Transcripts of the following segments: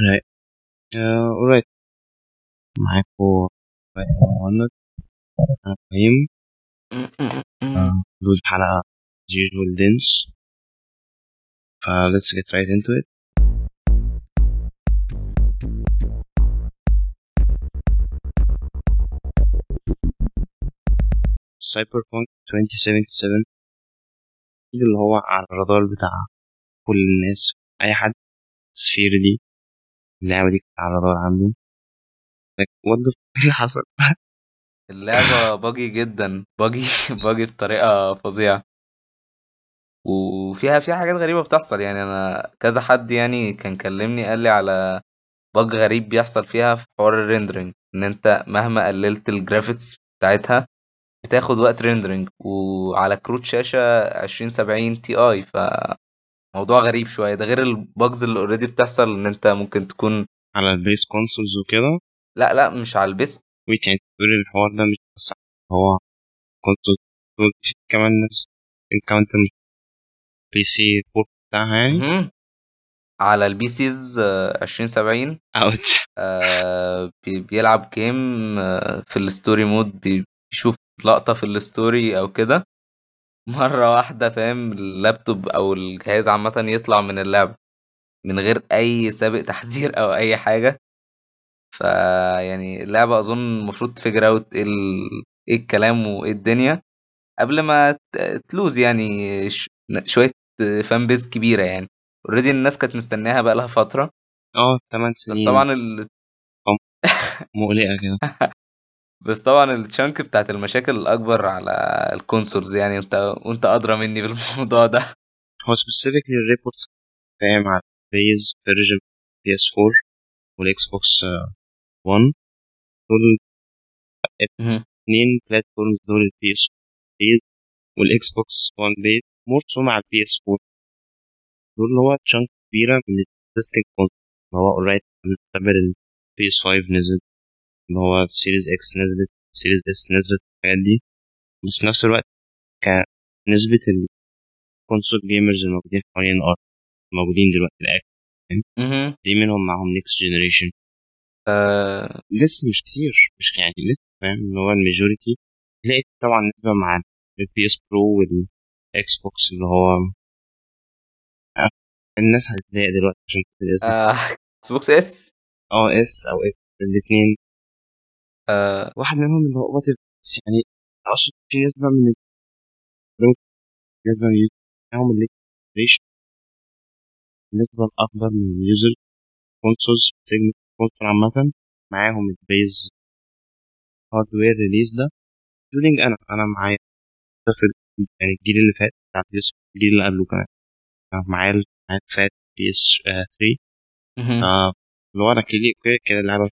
Right. Uh, alright. معاكم مهند أنا فهيم دول حلقة as usual dense ف let's get right into it. Cyberpunk 2077 اللي هو على الرادار بتاع كل الناس. أي حد. سفير دي. اللعبة دي كانت على what the fuck اللي حصل؟ اللعبة buggy جدا. buggy buggy بطريقة فظيعة. وفيها فيها حاجات غريبة بتحصل. يعني أنا كذا حد يعني كان كلمني قال لي على bug غريب بيحصل فيها في حوار ال rendering إن أنت مهما قللت ال graphics بتاعتها بتاخد وقت rendering وعلى كروت عشرين سبعين Ti فموضوع غريب شوية. ده غير ال bugs اللي already بتحصل إن أنت ممكن تكون على ال base consoles وكده؟ لا لا مش على ال base wait يعني تقول الحوار ده مش بس هو console في كمان ناس encounter PC port بتاعها يعني. على ال PCs عشرين سبعين. Ouch. آه، بي- بيلعب game آه، في ال story mode بي- بيشوف لقطة في ال story أو كده. مرة واحدة فاهم؟ اللابتوب أو الجهاز عامة يطلع من اللعبة من غير أي سابق تحذير أو أي حاجة. فيعني اللعبة أظن المفروض ت figure out إيه ال- إيه الكلام وإيه الدنيا. قبل ما ت- ت lose يعني ش- شوية fan base كبيرة يعني. already الناس كانت مستناها بقالها فترة. آه 8 بس سنين. طبعا ال... مقلقة كده. بس طبعا ال chunk بتاعت المشاكل الأكبر على ال consoles يعني انت وأنت أدرى مني بالموضوع ده. هو specifically ال reports فاهم على base version PS 4 وال Xbox 1 دول اثنين platforms دول ال PS base وال Xbox 1 base more so مع ال PS 4 دول اللي هو chunk كبيرة من ال existing console اللي هو already بنعتبر ال PS 5 نزل. اللي هو Series X نزلت Series S نزلت الحاجات دي. بس في نفس الوقت كنسبة ال console gamers الموجودين حوالين الأرض موجودين دلوقتي الآخر مهم. دي منهم معاهم next generation آه، لسه مش كتير مش يعني لسه فاهم؟ اللي هو ال majority. لقيت طبعا نسبة مع ال PS Pro وال Xbox اللي هو آه، الناس هتضايق دلوقتي عشان آه، إكس بوكس اس آه اس أو إكس الاثنين آه، واحد منهم اللي هو وات بس يعني أقصد في نسبة من ال- نسبة من الجنريشن النسبة الأكبر من اليوزر كونسولز سيجمنت كونسول عامة. معاهم البيز هاردوير ريليز ده. including أنا أنا معايا ال- يعني الجيل اللي فات بتاع PS الجيل اللي قبله كمان. أنا معايا ال- معايا فات PS 3 مهم. اللي هو أنا كده كده اللعبة على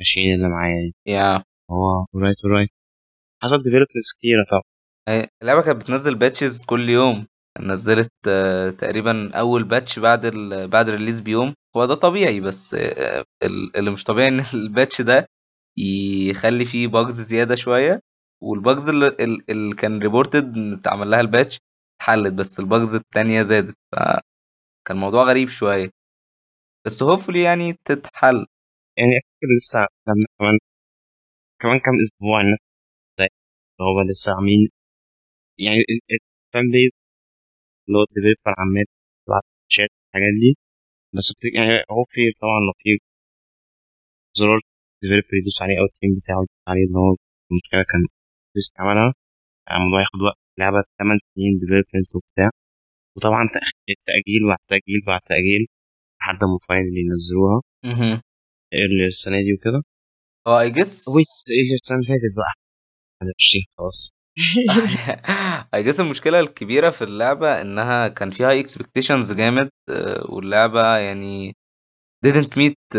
ال machine اللي معايا دي. yeah. هو alright alright. حصل developments كتيرة طبعا. اللعبة كانت بتنزل patches كل يوم. نزلت آه، تقريبا أول patch بعد ال... بعد ال release بيوم. هو ده طبيعي بس آه، ال- اللي مش طبيعي إن ال patch ده يخلي فيه bugs زيادة شوية. وال bugs اللي, اللي كان reported اتعمل لها ال patch اتحلت بس ال bugs التانية زادت. فكان الموضوع غريب شوية. بس hopefully يعني تتحل. يعني أفتكر لسه لما كمان كمان كام أسبوع الناس هو لسه عاملين يعني ال fan base اللي هو ال developer عمال يبعت شات الحاجات دي. بس بتك... يعني هو في طبعا لو في زرار developer يدوس عليه أو ال team بتاعه يدوس عليه اللي هو المشكلة كان بس عملها. يعني الموضوع ياخد وقت لعبة 8 سنين development وبتاع وطبعا تأجيل بعد تأجيل بعد تأجيل لحد ما finally ينزلوها. السنة دي وكده. هو I guess السنة اللي فاتت بقى؟ 20 خلاص. I guess المشكلة الكبيرة في اللعبة إنها كان فيها expectations جامد آه، واللعبة يعني didn't meet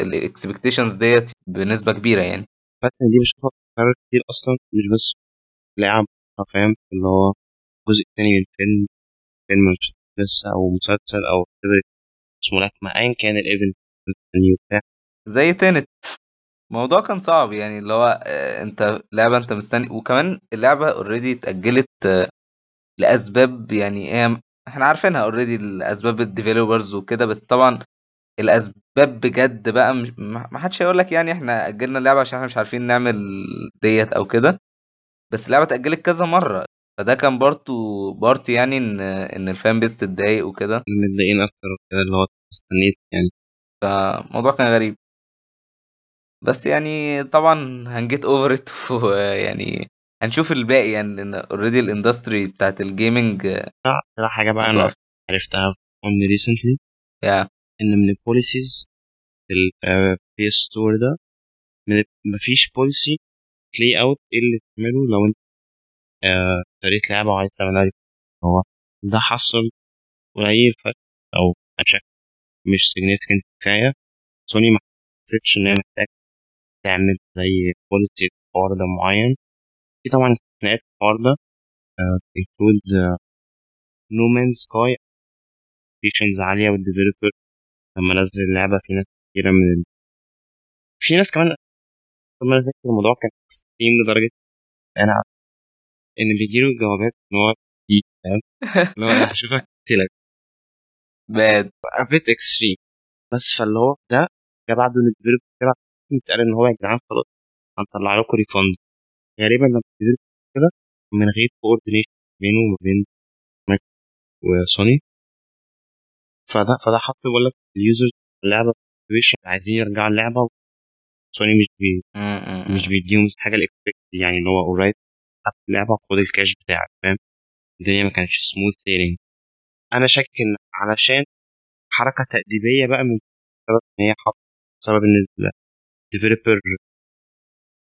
ال expectations ديت بنسبة كبيرة يعني. الفترة دي بشوفها بتتكرر كتير أصلا مش بس لعب فاهم؟ اللي هو الجزء التاني من فيلم فيلم لسه أو مسلسل أو whatever اسمه ملاكمة أيا كان ال event الفني وبتاع. زي Tenet. الموضوع كان صعب يعني اللي هو آه، انت لعبة انت مستني وكمان اللعبة already اتأجلت آه، لأسباب يعني هي إحنا عارفينها already الاسباب ال developers وكده بس طبعا الأسباب بجد بقى مش ما حدش هيقول لك يعني إحنا أجلنا اللعبة عشان إحنا مش عارفين نعمل ديت أو كده. بس اللعبة اتأجلت كذا مرة فده كان برضو part يعني إن إن ال fan base تتضايق وكده. متضايقين أكتر وكده اللي هو استنيت يعني. فالموضوع كان غريب. بس يعني طبعا هن get over it يعني هنشوف الباقي يعني لأن already ال industry بتاعت ال gaming لا حاجة بقى أنا عرفتها only recently yeah. إن من ال policies في ال PS Store ده مفيش policy تلاقي out إيه اللي تعمله لو أنت اشتريت لعبة وعايز تعملها هو ده حصل قليل فرق أو بشكل مش significant كفاية. سوني ما حسيتش إن هي محتاج تعمل زي policy الحوار ده معين. في طبعا استثناءات الحوار ده include No Man's Sky expectations عالية وال developer لما نزل اللعبه في ناس كتيرة من ال... في ناس كمان لما أنا فاكر الموضوع كان extreme لدرجة أنا إن بيجيله جوابات إن هو فاهم؟ اللي هو أنا هشوفك اقتلك باد. بيت اكستريم بس فاللي هو ده جه بعده ان الديفلوبر كده اتقال إن هو يا جدعان خلاص هنطلع لكم ريفند غالبا لما الديفلوبر كده من غير كوردينيشن بينه وما بين مايك وسوني فده فده حط بقول لك اليوزرز اللعبة عايزين يرجعوا اللعبة سوني مش بي مش بيديهم حاجة الاكسبكت يعني اللي هو اورايت اللعبة خد الكاش بتاعك فاهم؟ الدنيا ما كانتش smooth sailing أنا شاك إن علشان حركة تأديبية بقى من سبب إن هي حط بسبب إن ال developer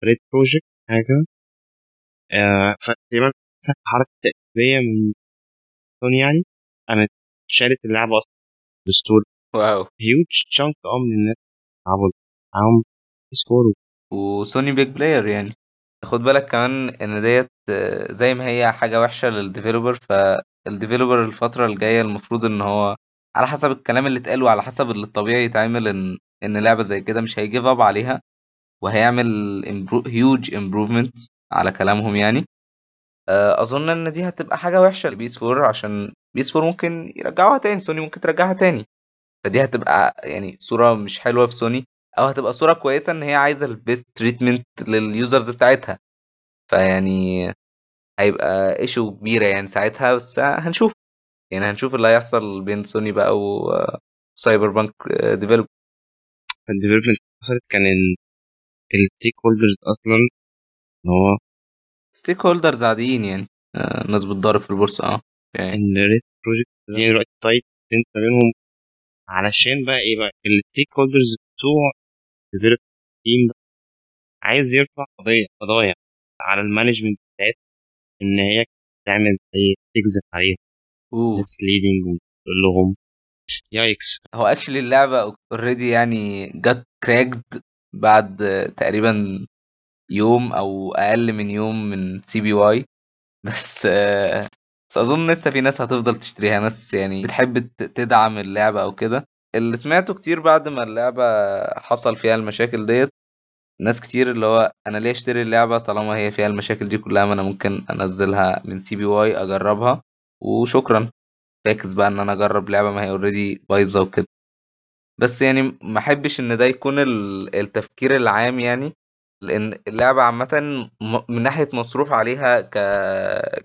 Red Projekt حاجة آه فتقريبا حركة تاديبيه من سوني يعني. قامت شالت اللعبة أصلا ال store wow. huge chunk آه من الناس لعبوا معاهم score وسوني big player يعني. خد بالك كمان إن ديت زي ما هي حاجة وحشة لل developer فال developer الفترة الجاية المفروض إن هو على حسب الكلام اللي اتقال وعلى حسب اللي الطبيعي يتعمل إن إن لعبة زي كده مش هي give up عليها وهيعمل huge improvement على كلامهم يعني. أظن إن دي هتبقى حاجة وحشة ل PS 4 عشان PS 4 ممكن يرجعوها تاني سوني ممكن ترجعها تاني. فدي هتبقى يعني صورة مش حلوة في سوني أو هتبقى صورة كويسة إن هي عايزة ال best treatment لل users بتاعتها. فيعني هيبقى issue كبيرة يعني ساعتها بس هنشوف. يعني هنشوف اللي هيحصل بين سوني بقى و Cyberpunk develop ال development حصلت كان ال stakeholders أصلا ان هو stakeholders عاديين يعني. آه ناس بتضارب في البورصة آه يعني. Red Projekt يعني دلوقتي طيب أنت منهم علشان بقى إيه بقى؟ ال stakeholders بتوع ال develop team عايز يرفع قضيه قضايا على ال management بتاعت إن هي تعمل زي تكذب عليهم. misleading وتقول لهم yikes. هو actually اللعبة already يعني جت cracked بعد تقريبا يوم أو أقل من يوم من CPY بس بس أظن لسه في ناس هتفضل تشتريها ناس يعني بتحب تدعم اللعبة أو كده. اللي سمعته كتير بعد ما اللعبة حصل فيها المشاكل ديت ناس كتير اللي هو أنا ليه أشتري اللعبة طالما هي فيها المشاكل دي كلها ما أنا ممكن أنزلها من CPY أجربها. وشكرا. فاكس بقى إن أنا أجرب لعبة ما هي already بايظة وكده. بس يعني ما أحبش إن ده يكون التفكير العام يعني لأن اللعبة عامة من ناحية مصروف عليها ك...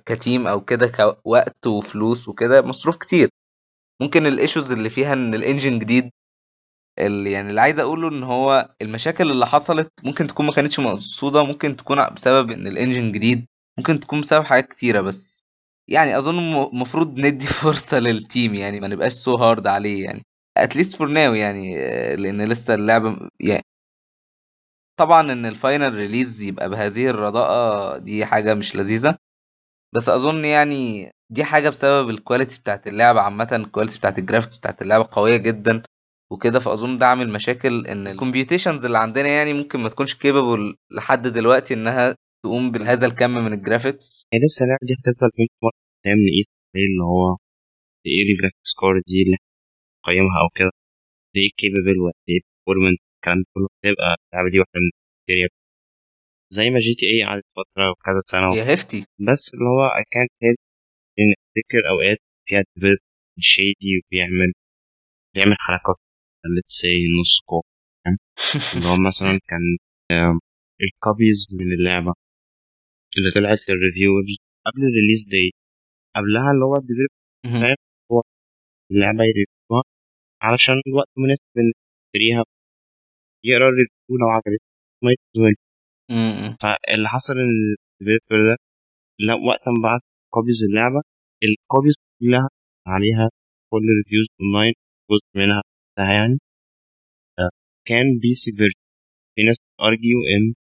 ك team أو كده كوقت وفلوس وكده مصروف كتير. ممكن ال issues اللي فيها إن ال engine جديد اللي يعني اللي عايز أقوله إن هو المشاكل اللي حصلت ممكن تكون ما كانتش مقصودة ممكن تكون بسبب إن ال engine جديد ممكن تكون بسبب حاجات كتيرة بس. يعني أظن المفروض ندي فرصة لل team يعني ما نبقاش so hard عليه يعني. at least for now يعني لأن لسه اللعبه يعني طبعا إن ال final release يبقى بهذه الرداءه دي حاجة مش لذيذة. بس أظن يعني دي حاجة بسبب ال quality بتاعت اللعبه عامة ال quality بتاعت ال graphics بتاعت اللعبه قوية جدا وكده. فأظن ده عامل مشاكل إن ال computations اللي عندنا يعني ممكن ما تكونش capable لحد دلوقتي إنها تقوم بهذا الكم من ال graphics هي لسه اللعبة دي هتفضل benchmark نقيس اللي هو إيه الجرافيكس كارد دي اللي قيمها أو كده إيه كيبل وقد إيه بيرفورمنس الكلام ده كله هتبقى اللعبة دي واحدة من الكريتيريا زي ما جي تي اي قعدت فترة وكذا سنة هي هفتي. بس اللي هو اي كانت هيلب إن أفتكر أوقات فيها ديفلوب شيدي وبيعمل بيعمل حركات. Let's say نص كوب اللي هو مثلا كان الكوبيز من اللعبة. اللي طلعت لل reviewers قبل ال release day قبلها اللي هو ال developer هو اللعبة ي review ها علشان الوقت مناسب إنك تشتريها. يقرأ ال review لو عجبته ما يتزول فاللي حصل إن ال developer ده لأ وقت ما بعت copies اللعبة ال copies كلها عليها كل ال reviews online جزء منها ده يعني. كان PC version. في ناس بت argue إن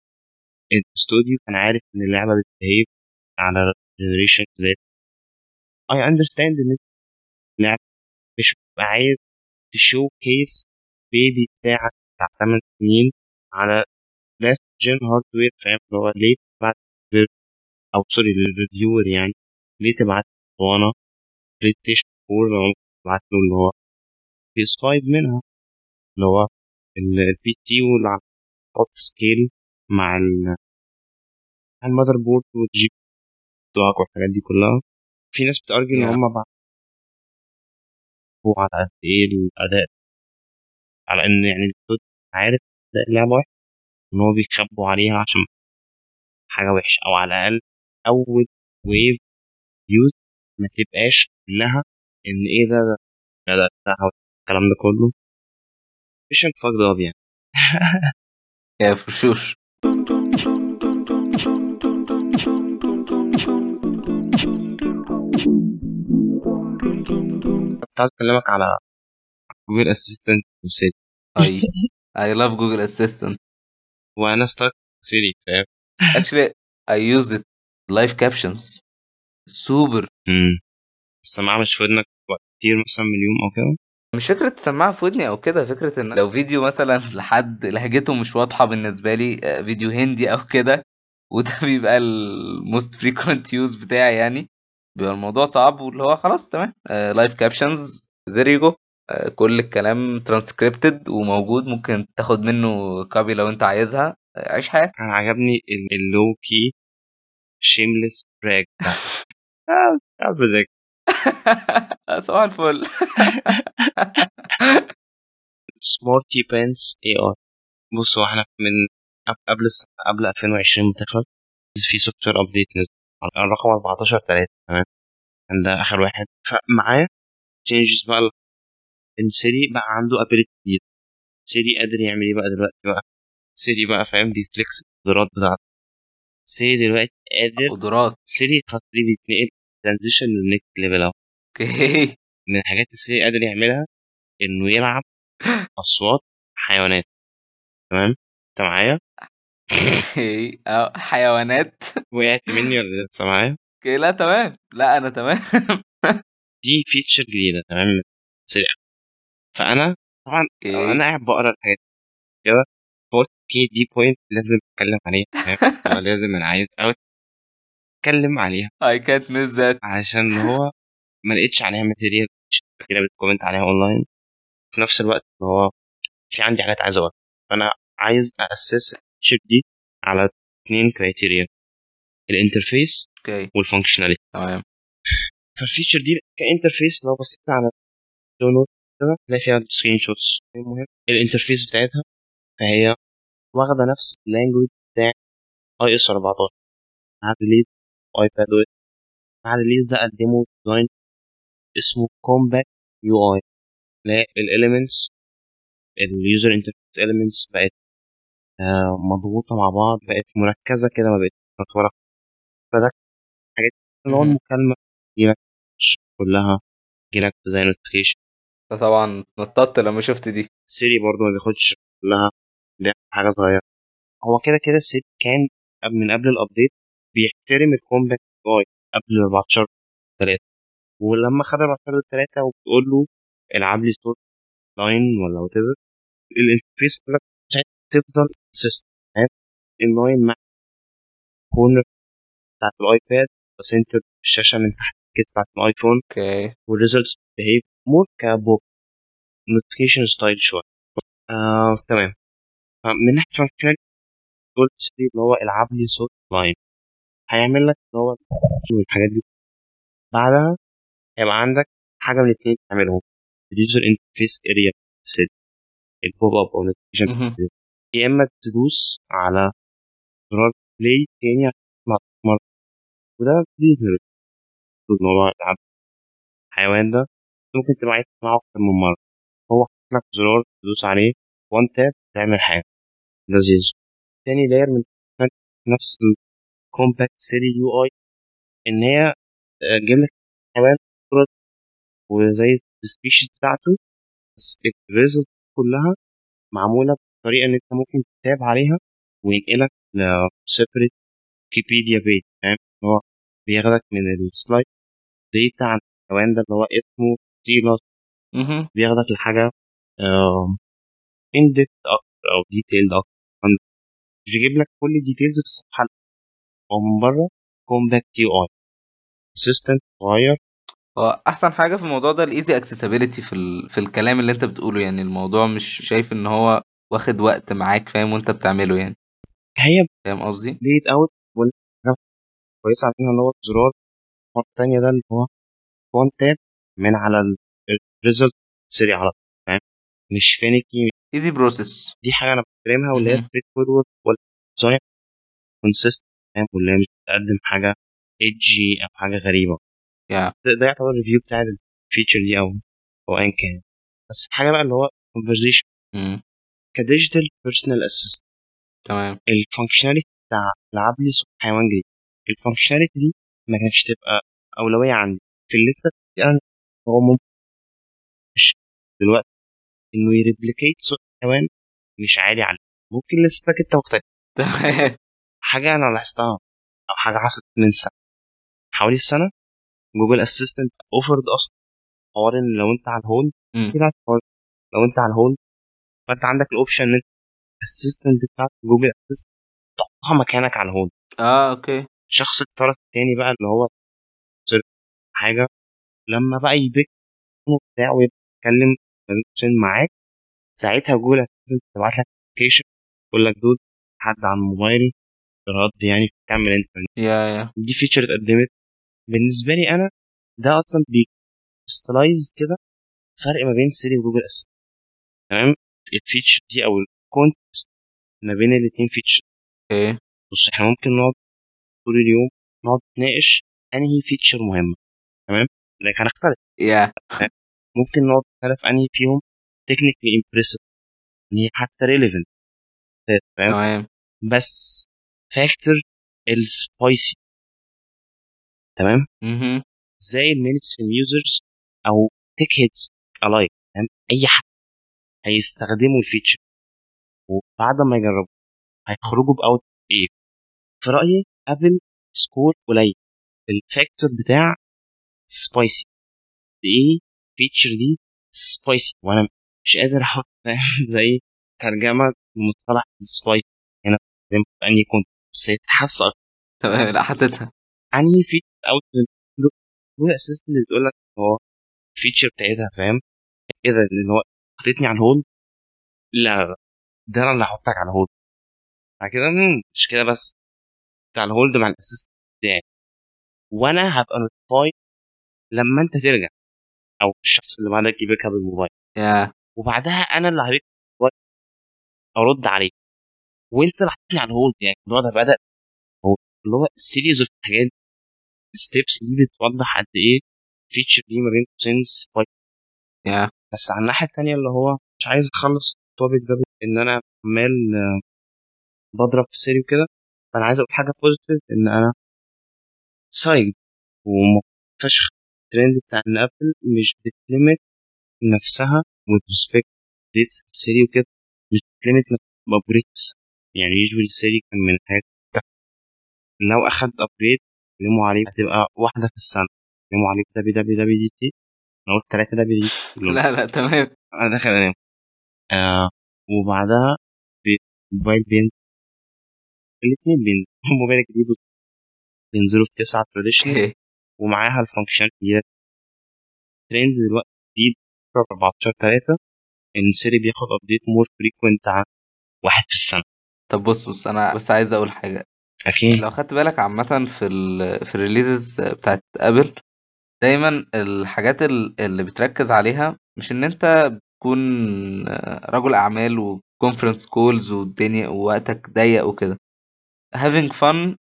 الاستوديو كان عارف إن اللعبة بت behave على generation زي I understand إن اللعبه مش عايز ت showcase بيبي بتاعك بتاع 8 سنين على last gen hardware فاهم؟ اللي هو ليه تبعت أو sorry لل reviewer يعني ليه تبعت اسطوانه PlayStation 4 لو تبعت له اللي هو بي اس 5 منها. اللي هو البي تي والهوت سكيل مع المذر بورد والجي بتوعك والحاجات دي كلها. في ناس بتارجي إن هم بعد هو على قد إيه الأداء على إن يعني عارف اللعبة وحشه إن هو بيخبوا عليها عشان حاجة وحشة أو على الأقل أول ويف يوز ما تبقاش كلها إن إيه ده ده ده, ده, ده الكلام ده كله. مش fucked up يعني. Yeah for sure. كنت عايز أكلمك على Google Assistant و Siri I. I love Google Assistant. وأنا start سيري فاهم؟ Actually I use it live captions. super امم السماعة مش في ودنك كتير مثلا من اليوم أو كده؟ مش فكرة تسمعها في ودني أو كده فكرة إن لو فيديو مثلا لحد لهجته مش واضحة بالنسبة لي آه، فيديو هندي أو كده وده بيبقى ال most frequent use بتاعي يعني. بيبقى الموضوع صعب واللي هو خلاص تمام. live captions there you go كل الكلام ترانسكريبتد وموجود ممكن تاخد منه copy لو انت عايزها. آه، عيش حياتك. أنا عجبني ال low-key shameless brag صباح الفل. smarty pants اي ار بص هو إحنا من قبل قبل 2020 ما تخلص في software update نزل. الرقم 14 3 تمام؟ كان ده آخر واحد. فمعاه changes بقى إن سيري بقى عنده ability جديد سيري قادر يعمل إيه بقى دلوقتي بقى؟ سيري بقى فاهم بي flex القدرات بتاعته. سيري دلوقتي قادر قدرات سيري خاطري بيتنقل transition لل next level أهو. okay. من الحاجات اللي سيري قادر يعملها إنه يلعب أصوات حيوانات. تمام؟ أنت معايا؟ okay حيوانات. وقعت مني ولا لسه معايا؟ okay لا تمام. لا أنا تمام. دي feature جديدة تمام. سريع فأنا طبعا okay. أنا قاعد بقرأ الحاجات كده فقلت okay دي point لازم أتكلم عليها لازم أنا عايز أتكلم عليها. اي كانت ميس ذات عشان هو ما لقيتش عليها material كتير بت comment عليها اونلاين في نفس الوقت هو في عندي حاجات عايز أقولها. فأنا عايز أسس ال shape دي على اثنين criteria ال interface okay. وال functionality تمام. فال feature دي ك interface لو بصيت على show note كده تلاقي فيها screenshots المهم ال interface بتاعتها فهي واخدة نفس ال language بتاع iOS 14 مع release iPad مع ال release ده قدموا design اسمه compact UI ال elements ال user interface elements بقت آه، مضغوطة مع بعض بقت مركزة كده ما بقتش متوركه فده حاجات اللي هو المكالمة تجيلك كلها تجيلك زي notification طبعا نططت لما شفت دي. سيري برضه ما بياخدش كلها دي حاجة صغيرة. هو كده كده سيري كان من قبل ال update بيحترم ال compact UI قبل 14 3 ولما خد 14 3 وبتقول له العب لي صوت لاين ولا وات ايفر الانترفيس كلها تفضل سيستم اللاين مع كورنر بتاعت الايباد بس انت الشاشة من تحت الكيس بتاعت الايفون أوكي. والريزلتس بتهيف مور كبوك. نوتيفيكيشن ستايل شوية. آه، تمام. من ناحية فانكشنال قلت اللي هو العب لي صوت لاين هيعمل لك اللي هو الحاجات دي. بعدها هيبقى عندك حاجة من الاثنين تعملهم. ال user interface area ال pop-up أو notification يا إما تدوس على زرار play تاني عشان مرة. وده reasonable الموضوع العب. الحيوان ده ممكن تبقى عايز تسمعه أكتر من مرة. هو حاطط لك زرار تدوس عليه. one tap تعمل حاجة. لذيذ. تاني layer من نفس ال compact Siri UI إن هي آه، جايب لك حيوان وزي ال species بتاعته. بس ال result كلها معمولة بطريقه إن أنت ممكن ت tap عليها وينقلك ل separate Wikipedia page فاهم هو بياخدك من ال slight data عن الحيوان ده اللي هو اسمه سيلاس بياخدك لحاجة in-depth أكتر أو detailed أكتر. مش بيجيب لك كل ال details في الصفحة هو من بره compact UI assistant صغير هو أحسن حاجة في الموضوع ده ال easy accessibility في ال... في الكلام اللي أنت بتقوله يعني الموضوع مش شايف إن هو واخد وقت معاك فاهم؟ وانت بتعمله يعني. هي فاهم قصدي؟ laid out كويسه عارفين ان هو زرار المره الثانية ده اللي هو one tap من على ال result سريع على طول فاهم؟ مش finicky easy process دي حاجة أنا بحترمها واللي هي straightforward وال design consistent فاهم؟ واللي هي مش بتقدم حاجة edgy أو حاجة غريبة. Yeah. ده, ده يعتبر ال review بتاع ال feature دي أو أو ايا كان. بس الحاجة بقى اللي هو conversation ك digital personal assistant تمام. ال functionality بتاع لعب لي صوت حيوان جديد. ال functionality دي ما كانتش تبقى أولوية عندي. في الليسته أنا هو ممكن مش دلوقتي. إنه ي replicate صوت حيوان مش عالي عليه. ممكن list ك أنت مختلف تمام. حاجة أنا لاحظتها أو حاجة حصلت من سنة. حوالي السنة Google Assistant offered أصلا حوار إن لو أنت على ال hold كده لو أنت على الهولد فانت عندك ال option إن أنت الاسيستنت بتاعت جوجل اسيستنت تحطها مكانك على الهولد آه أوكي. الشخص الطرف التاني بقى اللي هو حاجة لما بقى يبيك بتاعه ويتكلم معاك ساعتها جوجل اسيستنت تبعت لك ابلكيشن يقول لك دود حد على الموبايل رد يعني تعمل أنت. يا يا. دي فيتشر اتقدمت. بالنسبة لي أنا ده أصلا بيكريستلايز كده فرق ما بين سيري و Google Assistant تمام؟ ال feature دي أو ال context ما بين الاثنين feature. okay بص إحنا ممكن نقعد طول اليوم نقعد نتناقش أنهي feature مهمه تمام؟ لكن هنختلف. يا ممكن نقعد نختلف أنهي فيهم technically impressive ان هي حتى relevant فاهم تمام. بس factor ال spicy تمام؟ أها زي users أو tech heads alike فاهم أي حد. هيستخدموا ال feature. وبعد ما يجربوا هيخرجوا باوت إيه في رأيي ابل score قليل. ال factor بتاع spicy إيه feature دي spicy وأنا مش قادر أحط زي ترجمة لمصطلح spicy هنا في اني كنت بس تحس تمام لا حاسسها أنهي feature out assistant اللي بتقول لك هو ال feature بتاعتها فاهم؟ إيه ده؟ اللي هو حطيتني على ال hold لا لا ده أنا اللي هحطك على ال hold بعد كده مش كده بس. انت على ال hold مع ال assistant بتاعي. وأنا هبقى notified لما أنت ترجع أو الشخص اللي بعدك ي pick up الموبايل yeah. وبعدها أنا اللي ه pick أرد عليك. وأنت اللي حطيتني على ال hold يعني الموضوع ده بدأ هو اللي هو series of حاجات ال steps دي بتوضح قد إيه feature دي ما بين قوسين yeah. بس على الناحية الثانية اللي هو مش عايز أخلص ال topic ده إن أنا عمال بضرب في سيري وكده. فأنا عايز أقول حاجة positive إن أنا side وفشخ الترند بتاع إن أبل مش بتلمت نفسها with respect ديتس سيري وكده. مش بتلمت ابجريد بس. يعني يجوالي السيري كان من الحاجات لو أخد ابجريد يكلموا عليه هتبقى واحدة في السنة. يكلموا عليه دبليو دبليو دبليو دي تي أنا قلت ثلاثة دبليو دي لا لا تمام. أنا داخل أنام. آه وبعدها الموبايل بينزل الاثنين بينزلوا. الموبايل الجديد بينزلوا في 9 traditional ومعاها ال function الجديده ترند دلوقتي جديد 14 3 إن سيري بياخد update more frequent عن واحد في السنة. طب بص بص أنا بس عايز أقول حاجة. أكيد. لو خدت بالك عامة في ال في ال releases بتاعت ابل دايما الحاجات اللي بتركز عليها مش إن أنت تكون رجل أعمال و conference calls والدنيا ووقتك ضيق وكده. Having fun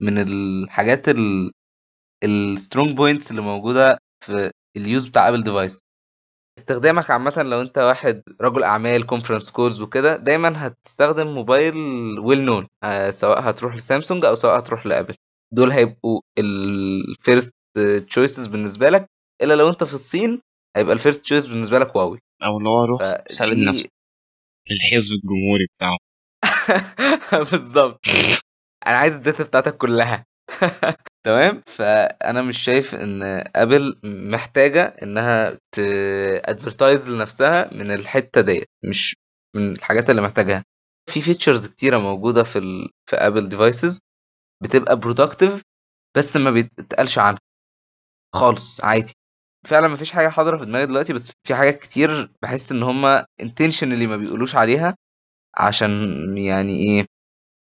من الحاجات ال strong points اللي موجودة في ال use بتاع ابل device استخدامك عامة لو أنت واحد رجل أعمال conference calls وكده دايما هتستخدم موبايل well known آه سواء هتروح لسامسونج أو سواء هتروح لأبل. دول هيبقوا ال first choices بالنسبة لك إلا لو أنت في الصين هيبقى ال first choice بالنسبة لك هواوي أو اللي هو روح سلم نفسك. الحزب الجمهوري بتاعه بالظبط. أنا عايز ال data بتاعتك كلها. تمام؟ فأنا مش شايف إن ابل محتاجة إنها ت advertise لنفسها من الحتة ديت. مش من الحاجات اللي محتاجها. في features كتيرة موجودة في ال... في ابل devices بتبقى productive بس ما بيتقالش عنها. خالص عادي. فعلا ما فيش حاجة حاضرة في دماغي دلوقتي بس في حاجات كتير بحس إن هم intentionally ما بيقولوش عليها عشان يعني إيه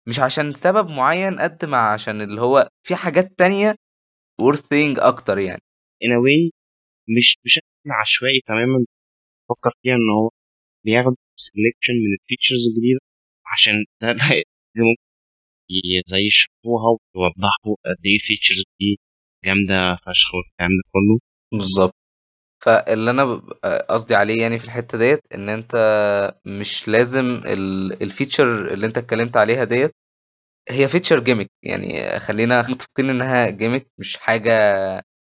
مش عشان سبب معين قد ما عشان اللي هو في حاجات تانية worth thing أكتر يعني. In a way مش بشكل عشوائي تماما فكر فيها إن هو بياخد selection من ال features الجديدة عشان ده ممكن زي يشرحوها ويوضحوا قد إيه ال features دي جامدة فشخ والكلام ده كله. بالظبط. فاللي أنا قصدي عليه يعني في الحتة ديت إن أنت مش لازم ال feature اللي أنت اتكلمت عليها ديت هي feature gimmick يعني خلينا متفقين إنها gimmick مش حاجة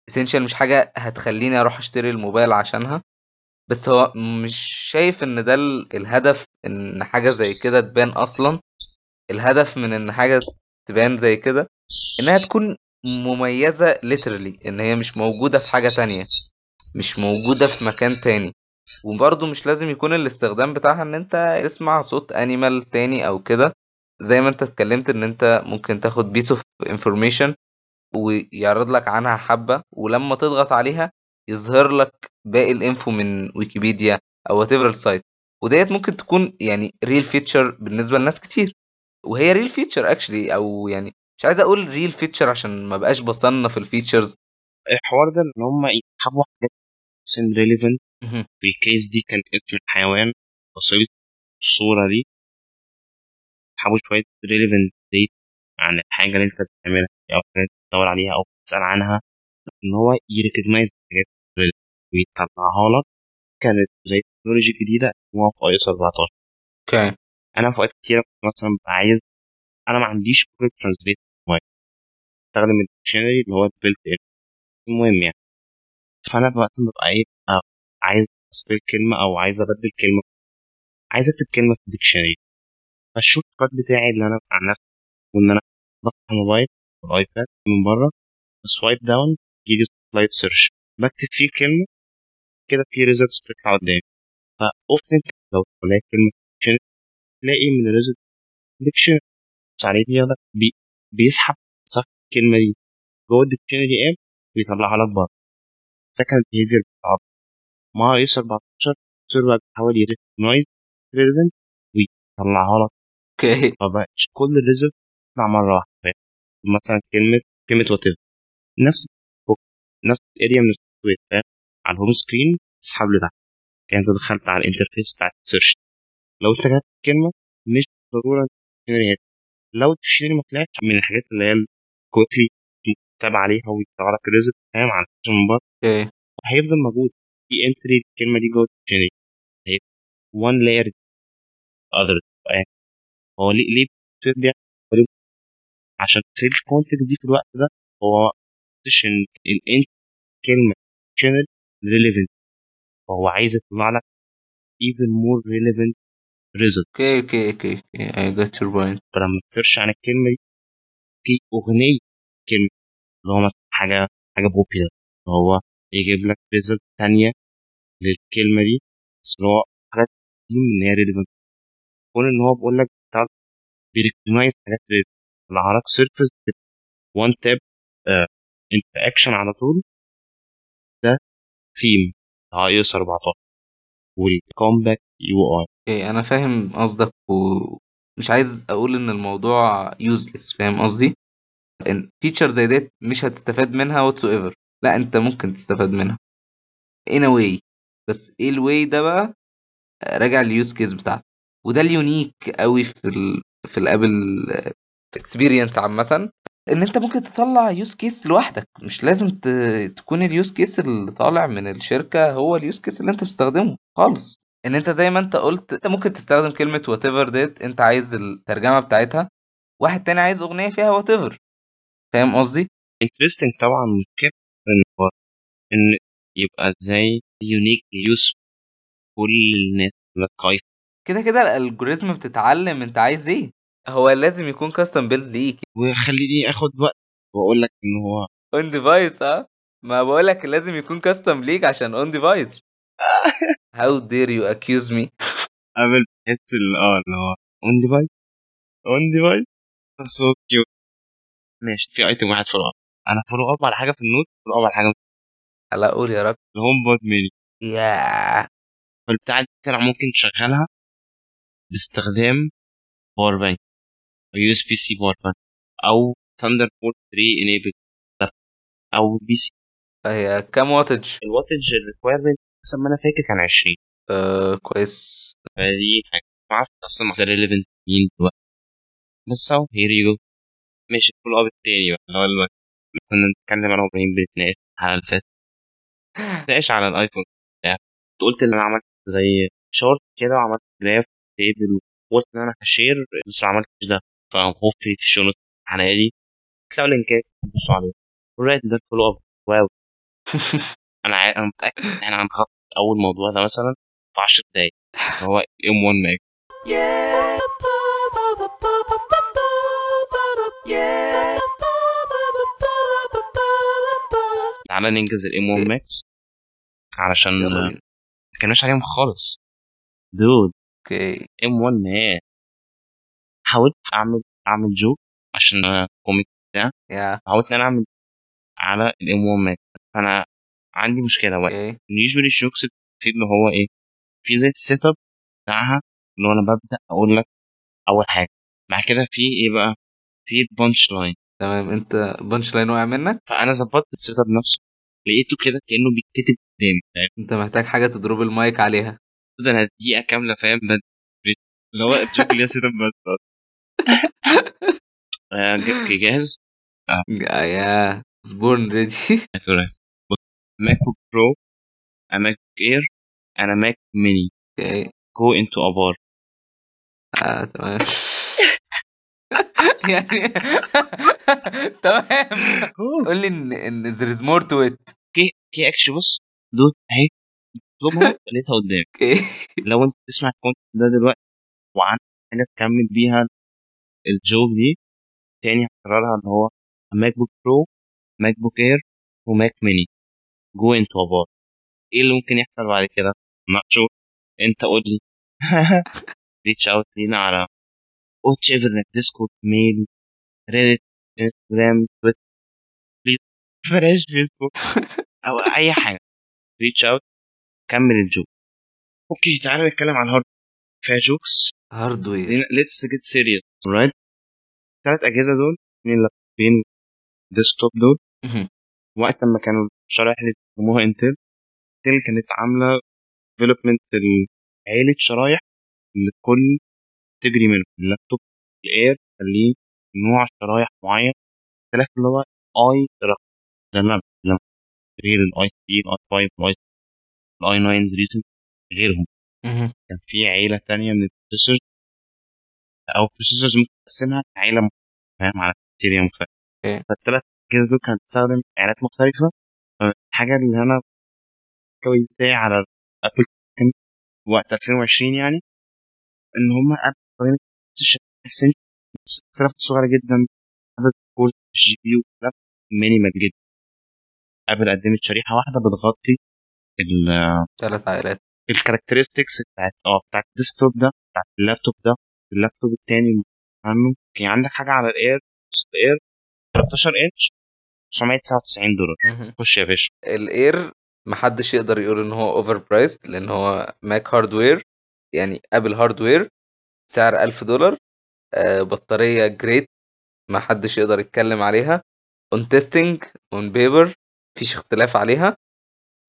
essential مش حاجة هتخليني أروح أشتري الموبايل عشانها. بس هو مش شايف إن ده الهدف إن حاجة زي كده تبان أصلا. الهدف من إن حاجة تبان زي كده إنها تكون مميزة literally إن هي مش موجودة في حاجة تانية مش موجودة في مكان تاني. وبرضه مش لازم يكون الاستخدام بتاعها إن أنت تسمع صوت animal تاني أو كده. زي ما أنت اتكلمت إن أنت ممكن تاخد piece of information ويعرض لك عنها حبة ولما تضغط عليها يظهر لك باقي ال info من ويكيبيديا whatever ال site وديت ممكن تكون يعني real feature بالنسبة لناس كتير. وهي real feature actually أو يعني مش عايز أقول real feature عشان ما بقاش بصنف ال features الحوار ده إن هم يجيبوا حاجات سن relevant ال case دي كان اسم الحيوان فصيلة الصورة دي. يسحبوا شوية relevant ديت عن الحاجة اللي أنت بتعملها أو تدور عليها أو تسأل عنها. إن هو ي recognize الحاجات ويطلعها لك. كانت زي technology جديدة اسمها في iOS 14 okay. أنا في اوقات كتيرة كنت مثلا عايز أنا ما عنديش Google Translate استخدم ال dictionary اللي هو ال built in المهم يعني فأنا وقت ما ببقى إيه عايز spell كلمة أو عايز أبدل كلمة عايز أكتب كلمة في ال dictionary فال shortcut بتاعي اللي أنا عن نفسي وإن أنا بفتح الموبايل وال iPad من بره swipe down يجي slide search بكتب فيه كلمة كده في results بتطلع قدامي. ف often لو تلاقي كلمة تلاقي من ال result dictionary بيسحب الكلمة دي. جوه ال dictionary app ويطلعها لك بره. second behavior بتاع مع iOS 14 تصير بقى بتحاول ي recognize relevant ويطلعها لك. okay. فبقاش كل ال result تطلع مرة واحدة. مثلا كلمة كلمة what نفس نفس ال area من ال software على ال home screen تسحب لتحت يعني أنت دخلت على ال interface بتاعت ال search لو انت كتبت كلمه مش ضروره لو ال dictionary ما طلعش من الحاجات اللي هي ال quickly تتابع عليها لك ال result فاهم؟ على من بره. okay. هيفضل موجود. في entry الكلمة دي جوه ال dictionary one layer other هو ليه ليه بيعمل عشان في ال context دي في الوقت ده هو ان الانت كلمة channel relevant. فهو عايز يطلع لك even more relevant results. okay okay okay. I got your point. فلما ت search عن الكلمة دي في أغنية كلمه اللي هو مثلا حاجة حاجة popular هو يجيب لك result ثانية للكلمة دي بس اللي هو حاجات دي من هي relevant كون إن هو بيقول لك بي recognize حاجات يطلع لك surface one tap interaction على طول ده ثيم بتاع iOS 14 وال compact UI okay أنا فاهم قصدك ومش عايز أقول إن الموضوع useless فاهم قصدي؟ إن feature زي ديت مش هتستفاد منها whatsoever لا أنت ممكن تستفاد منها. in a way. بس إيه ال way ده بقى؟ راجع ال use case بتاعته وده ال unique قوي في ال في ال Apple experience عامة. إن أنت ممكن تطلع use case لوحدك. مش لازم. تكون ال use case اللي طالع من الشركة هو ال use case اللي أنت بتستخدمه. خالص. إن أنت زي ما أنت قلت أنت ممكن تستخدم whatever ديت أنت عايز الترجمة بتاعتها واحد تاني عايز أغنية فيها ever فاهم قصدي؟ interesting طبعا مشكلة إن هو إن يبقى زي unique use كل الناس متكيف كده كده ال algorithm بتتعلم أنت عايز إيه. هو لازم يكون custom build ليك. وخليني آخد وقت وأقول لك إن هو on device آه. ما بقول لك لازم يكون custom ليك عشان on device how dare you accuse me قبل بحس آه اللي هو on device on device so cute ماشي في item واحد follow up أنا follow up على حاجة في ال note follow up على حاجة لا قول يا رب. ال HomePod mini يا فالبتاع دي طلع ممكن تشغلها باستخدام power bank أو USB-C power bank أو Thunderbolt 3 enabled أو PC هي كام wattage ال wattage ال requirement حسب ما أنا فاكر كان 20 آه كويس. فدي حاجة. ما أعرفش أصلا ما ده relevant مين دلوقتي. بس أهو here you go ماشي ال follow up التاني بقى. اللي هو اللي كنا بنتكلم أنا وإبراهيم بنتناقش على اللي فات. نتناقش على ال iPhone بتاع كنت قلت إن أنا عملت زي chart كده وعملت graph table وقلت إن أنا ه share بس ما عملتش ده. فهو في في ال show note الحلقة دي. تلاقوا لينكات تبصوا عليه و right ده follow up wow أنا عا- أنا متأكد إن إحنا هنخطط أول موضوع ده مثلا في 10 دقايق هو M1 Mac تعالى ننجز ال M1 Macs علشان ما كناش عليهم خالص. dude. okay. M1 Mac حاولت أعمل أعمل joke عشان comic يا حاولت إن أنا أعمل على ال M1 Mac فانا عندي مشكلة بقى okay. usually ال jokes في اللي هو إيه؟ في زي ال setup بتاعها اللي هو أنا ببدأ أقول لك أول حاجة. بعد كده في إيه بقى؟ في ال punchline تمام. أنت punchline وقع منك؟ فأنا ظبطت ال setup نفسه. لقيته كده كأنه بيتكتب قدامي فاهم؟ أنت محتاج حاجة تضرب المايك عليها. ده أنا دقيقه كاملة فاهم؟ اللي هو ال joke اللي setup بس. آه، جاهز؟ يا يا سبورن ready MacBook Pro MacBook Air and a Mac mini okay go into a bar آه تمام. يعني تمام. قول لي إن إن there is more to it. كي كي actually بص دوت أهي اطلبها لقيتها قدامي okay لو أنت تسمع ال content ده دلوقتي وعندك حاجة تكمل بيها ال joke دي تاني هكررها اللي هو MacBook Pro MacBook Air و Mac mini go into a bar إيه اللي ممكن يحصل بعد كده؟ ناقشوا أنت قول لي. reach out لينا على whichever Discord mail Reddit انستجرام تويتر please بلاش فيسبوك أو أي حاجة. reach out كمل ال joke. Okay تعالى نتكلم عن ال hard. فيها jokes. Hardware let's get serious right الثلاث أجهزة دول. اثنين لابتوبين. Desktop دول. وقت ما كانوا الشرايح اللي بيسموها انتل انتل كانت عاملة development عيلة شرايح لكل category منهم اللابتوب ال Air خليه نوع شرايح معين اختلاف اللي هو اي رقم. لما لما غير ال i3 ال i5 ال i ال i9 Ryzen غيرهم. كان في عيلة تانية من ال processors أو processors ممكن تقسمها عيله فاهم؟ على criteria مختلفة. فالثلاث كانت بتستخدم عيلات مختلفة. الحاجة اللي أنا الكوي بتاعي على ابل كان وقت 2020 يعني إن هم ابل قررت السن اختلاف صغيره جدا. عدد كور الجي بي يو مينيمال جدا. ابل قدمت شريحة واحدة بتغطي ال- ثلاث عائلات. الكاركترستكس بتاعت آه بتاعت الديسكتوب ده بتاعت اللابتوب ده اللابتوب التاني عنه كان عندك حاجة على الاير ال Air 13 انش 999 دولار. خش يا باشا. ال Air محدش يقدر يقول إن هو overpriced لأن هو Mac hardware يعني ابل hardware سعر 1000 دولار آه، بطارية great محدش يقدر يتكلم عليها on testing on paper مفيش اختلاف عليها.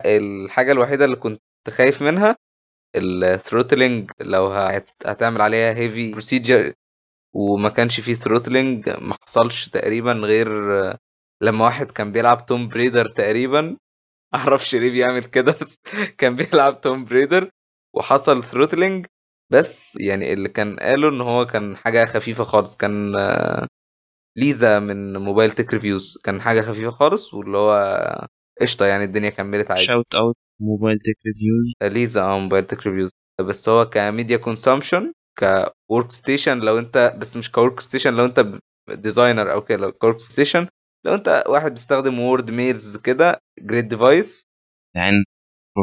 الحاجة الوحيدة اللي كنت خايف منها ال throttling لو هتعمل عليها heavy procedure وما كانش فيه throttling ما حصلش تقريبا غير لما واحد كان بيلعب Tomb Raider تقريبا أعرفش ليه بيعمل كده بس كان بيلعب Tomb Raider وحصل throttling بس يعني اللي كان قاله إن هو كان حاجة خفيفة خالص كان ليزا من Mobile Tech Reviews كان حاجة خفيفة خالص واللي هو قشطة يعني الدنيا كملت عادي. Shout out Mobile Tech Reviews Lisa آه Mobile Tech Reviews بس هو ك media consumption ك workstation لو أنت بس مش ك workstation لو أنت designer أو كده ك workstation لو انت واحد بيستخدم Word mails كده great device يعني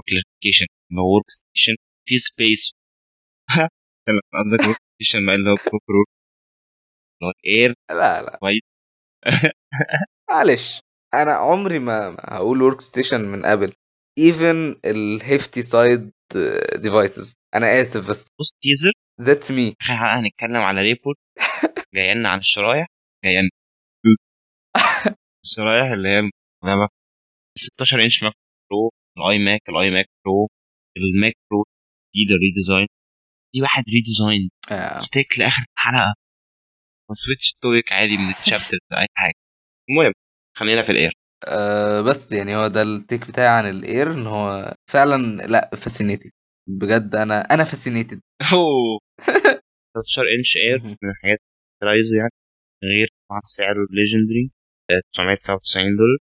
Classification اللي هو workstation في space قصدك Workstation بقى اللي هو proper work اللي هو ال Air لا لا. معلش أنا عمري ما هقول workstation من ابل even ال hefty side devices أنا آسف بس. بص teaser that's me هنتكلم على report جاي لنا عن الشرايح. جاي لنا الشرايح اللي هي المعلبة 16 inch Mac Pro ال iMac ال iMac Pro ال Mac Pro جديد ال redesign في واحد redesign آه. Stick لآخر الحلقة وسويتش تويك عادي من الشابتر اي حاجة. المهم خلينا في الإير. آه بس يعني هو ده التيك بتاعي عن الإير إن هو فعلا لا فاسينيتد بجد أنا أنا فاسينيتد أوه. 13 انش إير من الحاجات اللي عايزه يعني غير مع سعره الليجندري 999 دولار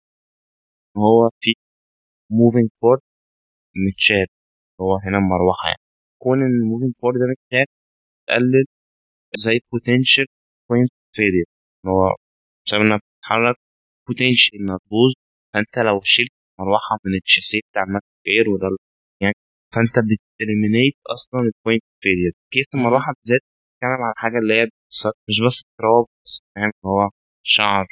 هو في موفينج بورد متشال. هو هنا مروحة يعني. كون إن الموفينج بورد ده متشال تقلل زي بوتنشال بوينت فيلير هو بسبب إنها بتتحرك بوتنشال إنها تبوظ فأنت لو شلت مروحة من الشاسيه بتاع الماك اير وده يعني فأنت بتليمينيت أصلا البوينت فيلير كيس المروحة بالذات بتتكلم على حاجة اللي هي مش بس تراب بس فاهم؟ هو شعر.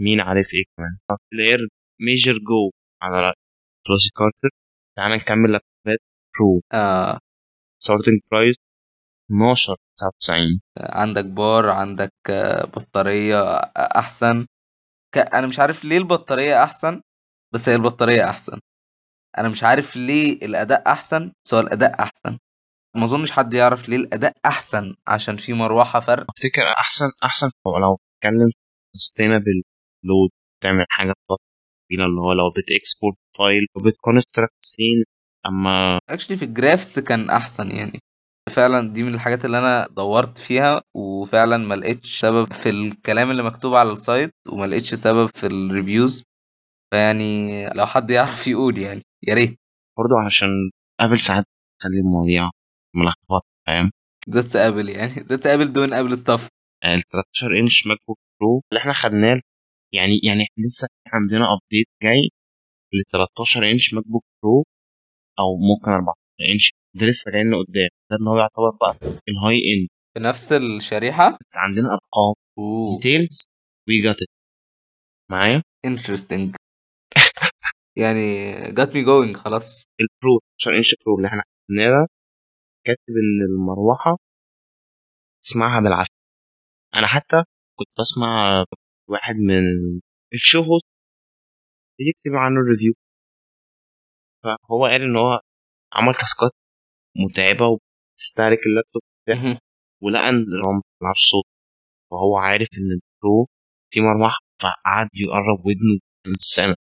مين عارف إيه كمان. بلاير ميجر جو على رأي Flossy Carter تعال نكمل لابتوبات Pro آه. Starting price 12 99 عندك بار عندك بطارية أحسن. ك... أنا مش عارف ليه البطارية أحسن بس هي البطارية أحسن. أنا مش عارف ليه الأداء أحسن بس هو الأداء أحسن. ما أظنش حد يعرف ليه الأداء أحسن عشان في مروحة فرق. أفتكر أحسن أحسن. لو اتكلم sustainable load تعمل حاجة طويله اللي هو لو بت export file وبت construct scene أما actually في ال graphics كان أحسن يعني. فعلا دي من الحاجات اللي أنا دورت فيها وفعلا ما لقيتش سبب في الكلام اللي مكتوب على ال site وما لقيتش سبب في ال reviews فيعني لو حد يعرف يقول يعني يا ريت. برضه عشان ابل ساعات تخلي المواضيع ملخبطة فاهم؟ That's Apple يعني. That's Apple doing Apple stuff ال 13 inch MacBook Pro اللي إحنا خدناه يعني يعني إحنا لسه عندنا update جاي ل 13 inch MacBook Pro أو ممكن 14 انش. ده لسه جاي لنا قدام. ده اللي هو يعتبر بقى ال high end بنفس الشريحة؟ بس عندنا أرقام. Details we got it معايا؟ Interesting يعني got me going خلاص. ال Pro 12 inch Pro اللي إحنا خدناه ده كاتب إن المروحة تسمعها بالعافية. أنا حتى كنت بسمع واحد من ال show host يكتب عنه ال review فهو قال إن هو عمل task ات متعبة وبتستهلك اللابتوب بتاعه ولقى إن هو ما صوت فهو عارف إن ال Pro في مروحه فقعد يقرب ودنه من السنة.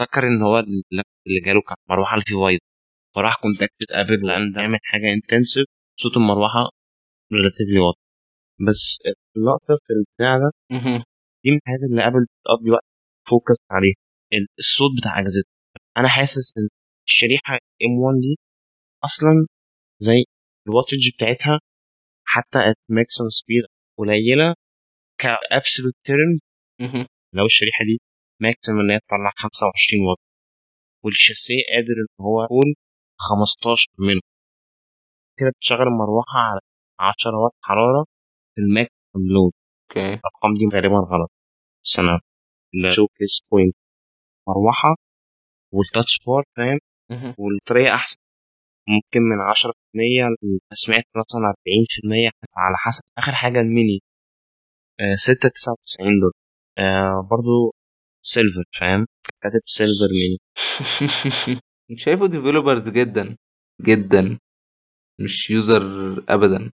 افتكر إن هو اللابتوب اللي جاله كان مروحة اللي فيه بايظه فراح contacted Apple لأن دايما حاجة intensive صوت المروحة relatively واضح. بس اللقطة في البتاع ده. دي من الحاجات اللي Apple بتقضي وقت focus عليها. الصوت بتاع اجهزتها أنا حاسس إن الشريحة M1 دي أصلا زي ال wattage بتاعتها حتى at maximum speed قليلة ك absolute term لو الشريحة دي maximum إن هي تطلع 25 واط والشاسيه قادر إن هو يكون 15 منه. كده بتشغل المروحة على 10 واط حرارة في ال maximum load okay. الأرقام دي غالبا غلط. بس أنا ال showcase point مروحة. وال Touch Bar فاهم؟ والطريقة أحسن. ممكن من 10% سمعت مثلا 40% على حسب آخر حاجة الميني. آه 6 99 دولار آه برضو silver فاهم؟ كاتب silver Mini. شايفه developers جدا. جدا. مش user ابدا.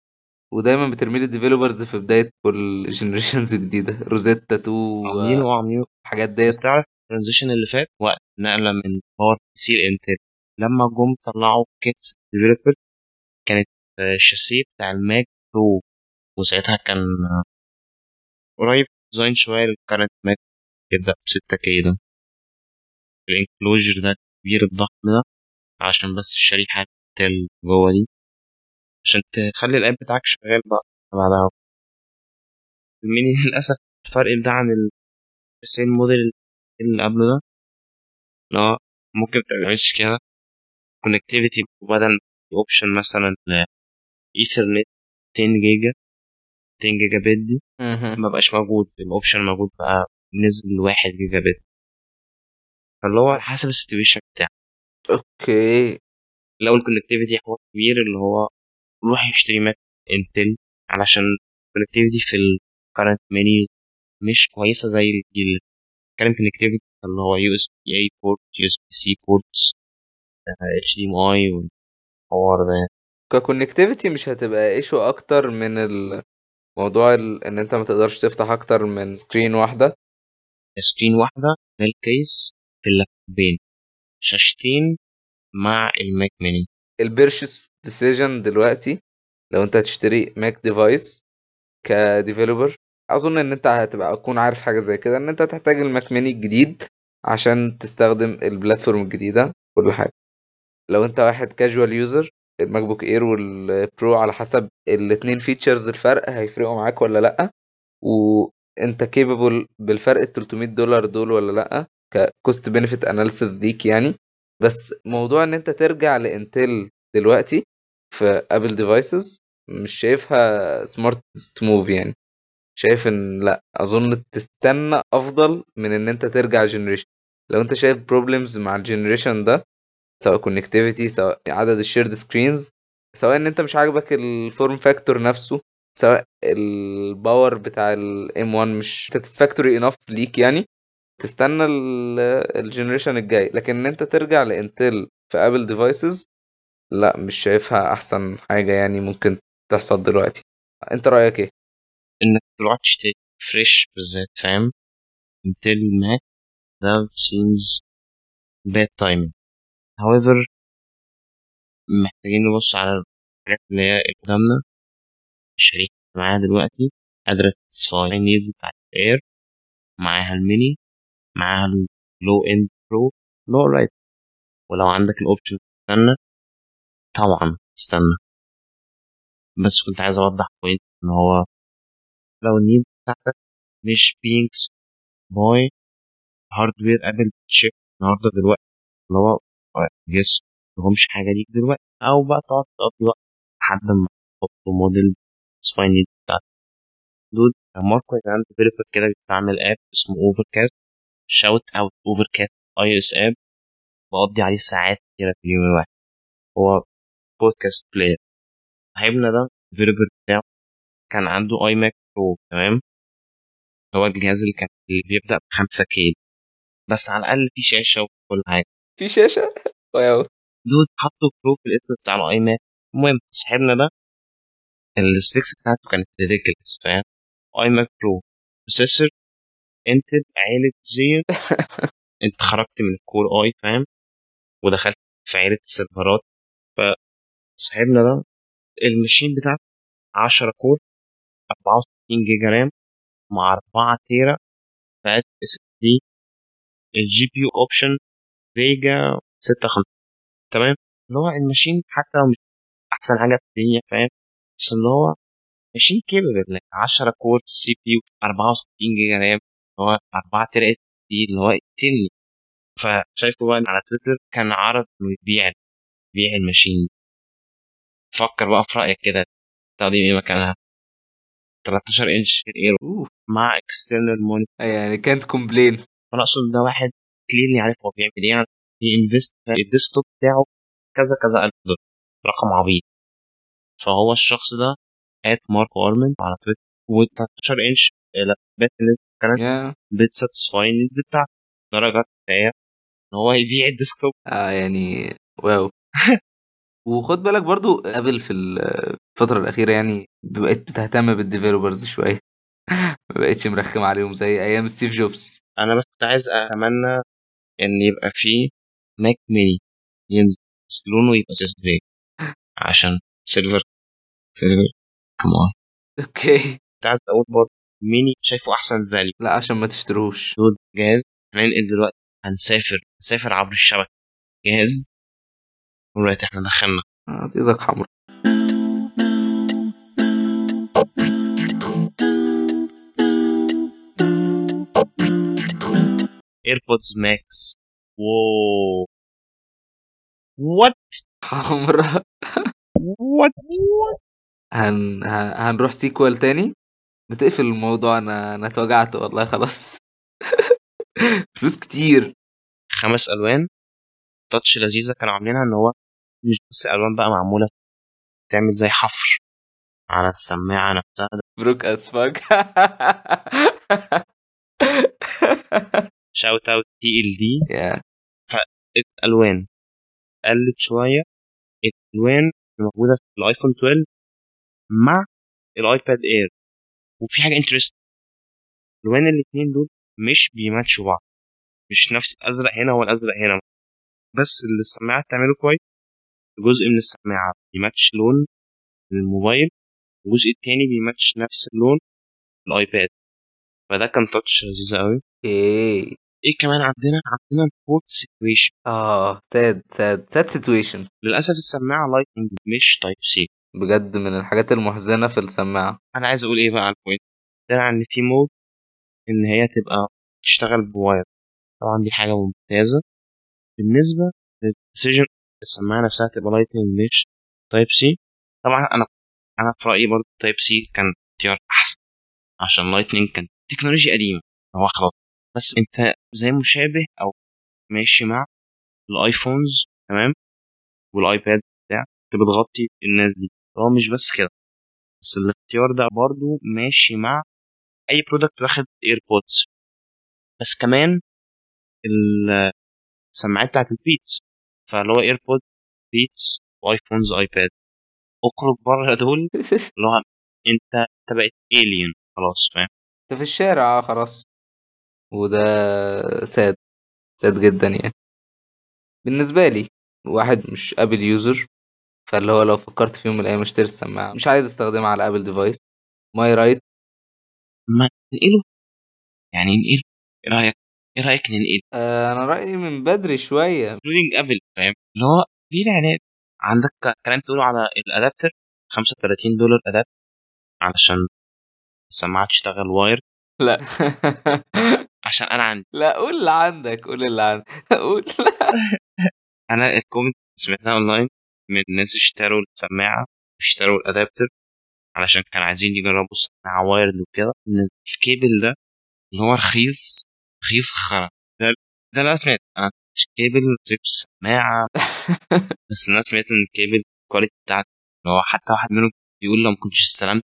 ودايما بترمي لي ال developers في بداية كل generations جديدة. Rosetta 2 عاملينه آه عاملينه الحاجات بس ديت تعرف ال transition اللي فات؟ وقت نقلة من PowerPC ل Intel لما جم طلعوا kits developer كانت آه، الشاسيه بتاع ال Mac Pro. وساعتها كان آه، قريب design شوية لل current Mac. يبدا ب 6 K ده. ال enclosure ده كبير الضخم ده. عشان بس الشريحة اللي جوه دي. عشان تخلي ال app بتاعك شغال بقى بعدها. الميني للأسف الفرق ده عن ال same model اللي قبله ده. لا ممكن متعملش كده. connectivity بدل option مثلا ايثرنت 10 جيجا 10 جيجا بت دي. ما بقاش موجود. ال option موجود بقى نزل 1 جيجا بت فاللي هو على حسب ال situation بتاعك. okay. لو ال connectivity حوار كبير اللي هو روح يشتري Mac Intel علشان ال connectivity في ال current Mini مش كويسة زي الجيل كلام connectivity اللي هو يو اس بي اي بورت يو اس بي سي بورتس اتش دي ام اي والحوار ده ك connectivity مش هتبقى issue أكتر من الموضوع ال... إن أنت ما تقدرش تفتح أكتر من screen واحدة؟ screen واحدة ده ال case في اللابتوبين. شاشتين مع ال Mac Mini ال purchase decision دلوقتي لو انت هتشتري Mac device ك developer أظن إن أنت هتبقى أكون عارف حاجة زي كده إن أنت تحتاج ال Mac Mini الجديد عشان تستخدم ال platform الجديدة كل حاجة. لو أنت واحد casual user ال MacBook Air وال Pro على حسب الاتنين features الفرق هيفرقوا معاك ولا لأ؟ وأنت capable بالفرق ال 300 دولار دول ولا لأ؟ ك cost benefit analysis ليك يعني. بس موضوع إن أنت ترجع ل Intel دلوقتي في Apple devices مش شايفها smart move يعني. شايف إن لأ أظن تستنى أفضل من إن أنت ترجع generation لو أنت شايف problems مع ال generation ده سواء connectivity سواء عدد ال shared screens سواء إن أنت مش عاجبك ال form factor نفسه سواء ال power بتاع ال M1 مش satisfactory enough ليك يعني تستنى ال generation الجاي. لكن إن أنت ترجع ل Intel في Apple devices لا مش شايفها أحسن حاجة يعني ممكن تحصل دلوقتي. أنت رأيك إيه؟ إنك تروح تشتري fresh بالذات فاهم؟ Intel Mac ده seems bad timing. However محتاجين نبص على الحاجات اللي هي قدامنا. الشريحة معاها دلوقتي قادرة تسفاي النيدز بتاعت الاير معاها الميني. معاها اللو اند برو لو رايت ولو عندك الاوبشن تستنى طبعا استنى. بس كنت عايز أوضح بوينت إن هو لو النيدز بتاعتك مش being باي هاردوير ابل تشيب النهارده دلوقتي اللي هو يس مهمش حاجة ليك دلوقتي. أو بقى تقعد تقضي وقت لحد ما تحطوا model satisfy need بتاعتك. dude Marco كان developer كده بيستعمل app اسمه Overcast shout out Overcast iOS app بقضي عليه ساعات كتيرة في اليوم الواحد. هو podcast player صاحبنا ده ال developer بتاعه كان عنده iMac Pro تمام هو الجهاز اللي كان اللي بيبدأ ب 5 K بس على الأقل في شاشة وكل حاجة. في شاشة؟ wow. dude حطوا Pro في الاسم بتاع ال iMac المهم صاحبنا ده ال specs بتاعته كانت ridiculous فاهم؟ iMac Pro processor Intel عيلة Xeon انت خرجت من ال Core i فاهم؟ ودخلت في عيلة السيرفرات. فصاحبنا ده ال machine بتاعته 10 core 64 giga RAM مع 4 tera فات as the GPU option Vega 56 تمام؟ اللي هو ال machine حتى لو مش أحسن حاجة في الدنيا فاهم؟ بس اللي هو machine capable 10 core CPU 64 جيجا RAM. هو 4 تيرا SSD اللي هو يقتلني. فشايفه بقى على تويتر كان عرض إنه يبيع يبيع ال machine. فكر بقى في رأيك كده تقضي إيه مكانها؟ 13 inch Air مع external monitor يعني كانت complain أنا أقصد ده واحد clearly عارف هو بيعمل إيه يعني بي invest ال desktop بتاعه كذا كذا ألف دولار. رقم عبيط. فهو الشخص ده at Marco Arment على تويتر. و 13 inch laptop بالنسبة كانت بت satisfy ال needs بتاعته. درجه كفايه إن هو يبيع ال desktop. آه يعني واو. وخد بالك برضو Apple في الفترة الأخيرة يعني بقت بتهتم بال developers شوية. ما بقتش مرخم عليهم زي أيام ستيف جوبز. أنا بس كنت عايز أتمنى إن يبقى في Mac mini ينزل. بس لونه يبقى silver عشان silver silver كمان أوكي كنت عايز أقول برضه ميني شايفه أحسن value لا عشان ما تشتروش. دول جهاز. هننقل دلوقتي؟ هنسافر. هنسافر عبر الشبكة. جاهز دلوقتي إحنا دخلنا. إيدك حمرا AirPods Max wow what حمرا وات هن... هنروح sequel تاني؟ بتقفل الموضوع أنا أنا اتوجعت والله خلاص. فلوس كتير. خمس ألوان. touch لذيذة. كانوا عاملينها إن هو مش بس ألوان بقى معمولة تعمل زي حفر على السماعة نفسها. broke as fuck shout out TLD فالالوان قلت شوية. الألوان اللي موجوده في الآيفون 12 مع ال iPad Air وفي حاجة interesting الوان الاثنين دول مش بيماتشوا بعض. مش نفس الأزرق هنا هو الأزرق هنا. بس اللي السماعة بتعمله كويس جزء من السماعة بيماتش لون الموبايل والجزء التاني بيماتش نفس اللون الآيباد. فده كان touch لذيذ قوي إيه. إيه كمان عندنا؟ عندنا ال port situation آه sad sad sad situation للأسف السماعة Lightning مش type C بجد من الحاجات المحزنة في السماعة. أنا عايز أقول إيه بقى على ال point طلع إن في mode إن هي تبقى تشتغل ب wire طبعا دي حاجة ممتازة. بالنسبة لل decision السماعة نفسها تبقى Lightning مش type C طبعا أنا أنا في رأيي برضه type C كان اختيار أحسن عشان Lightning كان تكنولوجيا قديمة هو خلاص. بس أنت زي مشابه أو ماشي مع ال iPhones تمام؟ والايباد بتاع أنت بتغطي الناس دي. هو مش بس كده. بس الاختيار ده برضو ماشي مع أي product واخد AirPods بس كمان السماعات بتاعت ال Beats فاللي هو AirPod Beats و iPhones آيباد. اخرج بره دول اللي هو أنت انت بقيت alien خلاص فاهم؟ انت في الشارع آه خلاص. وده sad. sad جدا يعني. بالنسبة لي واحد مش Apple user فاللي هو لو فكرت في يوم من الأيام اشتري السماعة. مش عايز أستخدمها على Apple device am I right ما ننقله؟ يعني ننقله؟ إيه رأيك؟ إيه رأيك ننقله؟ آه أنا رأيي من بدري شوية. including Apple فاهم؟ اللي هو ليه الإعلان. عندك كلام تقوله على ال adapter 35 دولار adapter علشان السماعة تشتغل wire لا. عشان أنا عندي. لا قول اللي عندك قول اللي عندك. قول. أنا ال comment سمعتها اونلاين من ناس اشتروا السماعة اشتروا ال adapter علشان كانوا عايزين يجربوا السماعه wired وكده. إن الكيبل ده اللي هو رخيص رخيص خرا. ده ده أنا سمعت أنا كيبل ما السماعه بس أنا سمعت إن ال cable ال quality بتاعته اللي هو حتى واحد منهم بيقول لو ما كنتش استلمت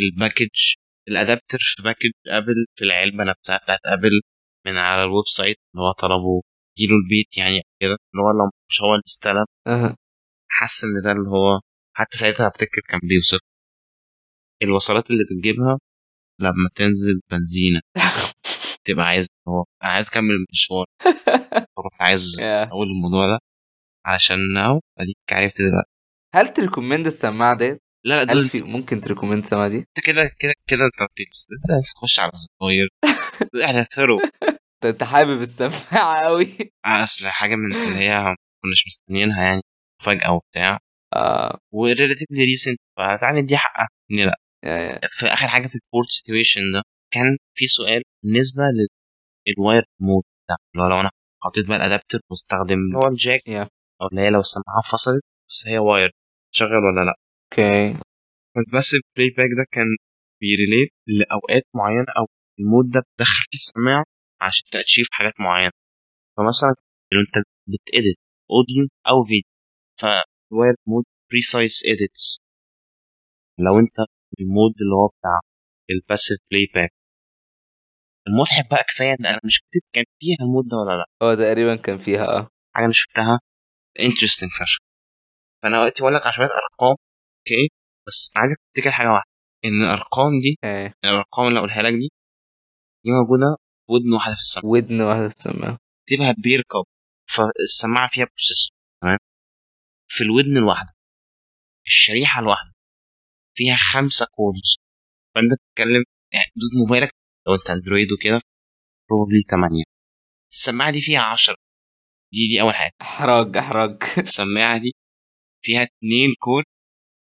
ال package ال adapter في package Apple في العلبة نفسها بتاعت Apple من على ال website اللي هو طلبه يجيله البيت يعني كده. اللي هو لو مش هو اللي استلم. حاسس إن ده اللي هو حتى ساعتها افتكر كان بيوصف الوصلات اللي بتجيبها لما تنزل بنزينة. تبقى عايز هو أنا عايز أكمل المشوار. كنت عايز أقول الموضوع ده علشان اهو أديك عرفت دلوقتي. هل ت recommend السماعة ديت؟ لا لا هل في ممكن ت recommend السماعة دي؟ انت كده كده كده أنت لسه تخش على الزراير. إحنا through أنت حابب السماعة قوي أصل حاجة من اللي هي كناش مستنيينها يعني. فجأة وبتاع. آه و relatively recent فتعالى ندي حقها ليه لأ. في آخر حاجة في ال port situation ده كان في سؤال بالنسبة لل wired mode ده. اللي هو لو أنا حطيت بقى ال adapter واستخدم هو ال jack yeah. أو اللي هي لو السماعة فصلت بس هي wired تشغل ولا لأ؟ okay. okay. بس ال playback ده كان بي relate لأوقات معينة أو ال mode ده بتدخل فيه السماعه عشان ت achieve حاجات معينة. فمثلا لو أنت بت edit audio أو فيديو ف wired mode precise edits لو انت ال mode اللي هو بتاع ال passive playback المضحك بقى كفاية إن أنا مش كتبت كان فيها ال mode ده ولا لأ. آه تقريبا كان فيها آه. حاجة أنا شفتها interesting فشخ. فأنا دلوقتي بقول لك على شوية أرقام okay بس عايزك تفتكر حاجة واحدة. إن الأرقام دي إيه. الأرقام اللي اقولها لك دي دي موجودة في ودن واحدة في السماعه ودن واحدة في السماعه تبقى بيركب فالسماعة فيها processor في الودن الواحدة. الشريحة الواحدة. فيها خمسة cores. فأنت بتتكلم يعني موبايلك. لو أنت أندرويد وكده probably 8 السماعة دي فيها 10 دي دي أول حاجة. إحراج إحراج. السماعة دي فيها اتنين core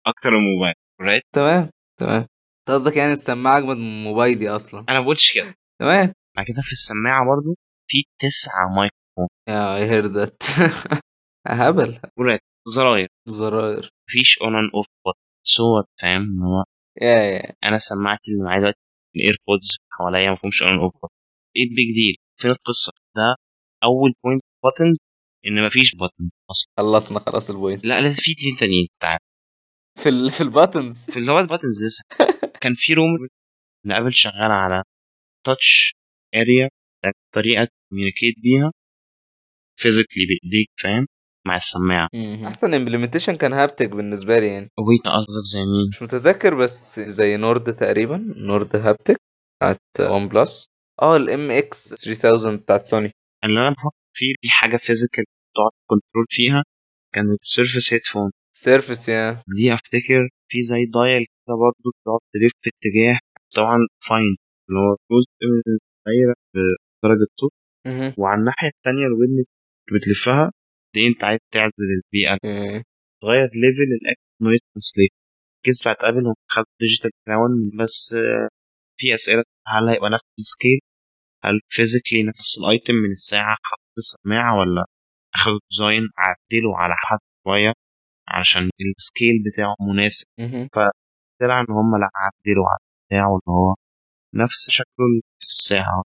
أكتر من الموبايل right تمام تمام. أنت قصدك يعني السماعة أجمد من موبايلي أصلا. أنا ما بقولش كده. تمام. بعد كده في السماعة برضو في تسعة mic you heard that هبل. زراير. زراير. مفيش on and off صوت فاهم؟ إن هو yeah yeah. أنا سماعتي اللي معايا دلوقتي ال AirPods حواليا ما فيهمش on off إيه ال big deal فين القصة؟ ده أول point ب button إن مفيش button أصلا. خلصنا خلاص ال point لا لازم في اتنين تانيين. تعال. في ال... في ال buttons في اللي هو ال buttons لسه. كان في rumor اللي قبل شغال على touch area طريقة ت communicate بيها physically بإيديك فاهم؟ مع السماعة. احسن implementation كان haptic بالنسبة لي يعني. wait قصدك زي مين؟ مش متذكر بس زي Nord تقريبا. Nord haptic بتاعت OnePlus آه ال MX 3000 بتاعت سوني اللي أنا بفكر فيه في حاجة physical تقعد control فيها كانت Surface Headphone Surface yeah دي أفتكر في زي dial كده برضه تقعد تلف في اتجاه. طبعا فاين اللي هو جزء من الدايرة بدرجه صوت وعلى الناحية الثانية الودن بتلفها. دي أنت عايز تعزل البيئة. تغير ليفل الاكت نويز ترانسليت الكيس بتاعت ابل هم خدوا ديجيتال كراون بس في أسئلة هل هيبقى نفس السكيل هل فيزيكلي نفس الايتم من الساعة حط السماعه ولا اخدوا ديزاين عدلوا على حد شوية عشان ال scale بتاعه مناسب؟ فطلع إن هم لا عدلوا على بتاعه اللي هو نفس شكله في الساعة.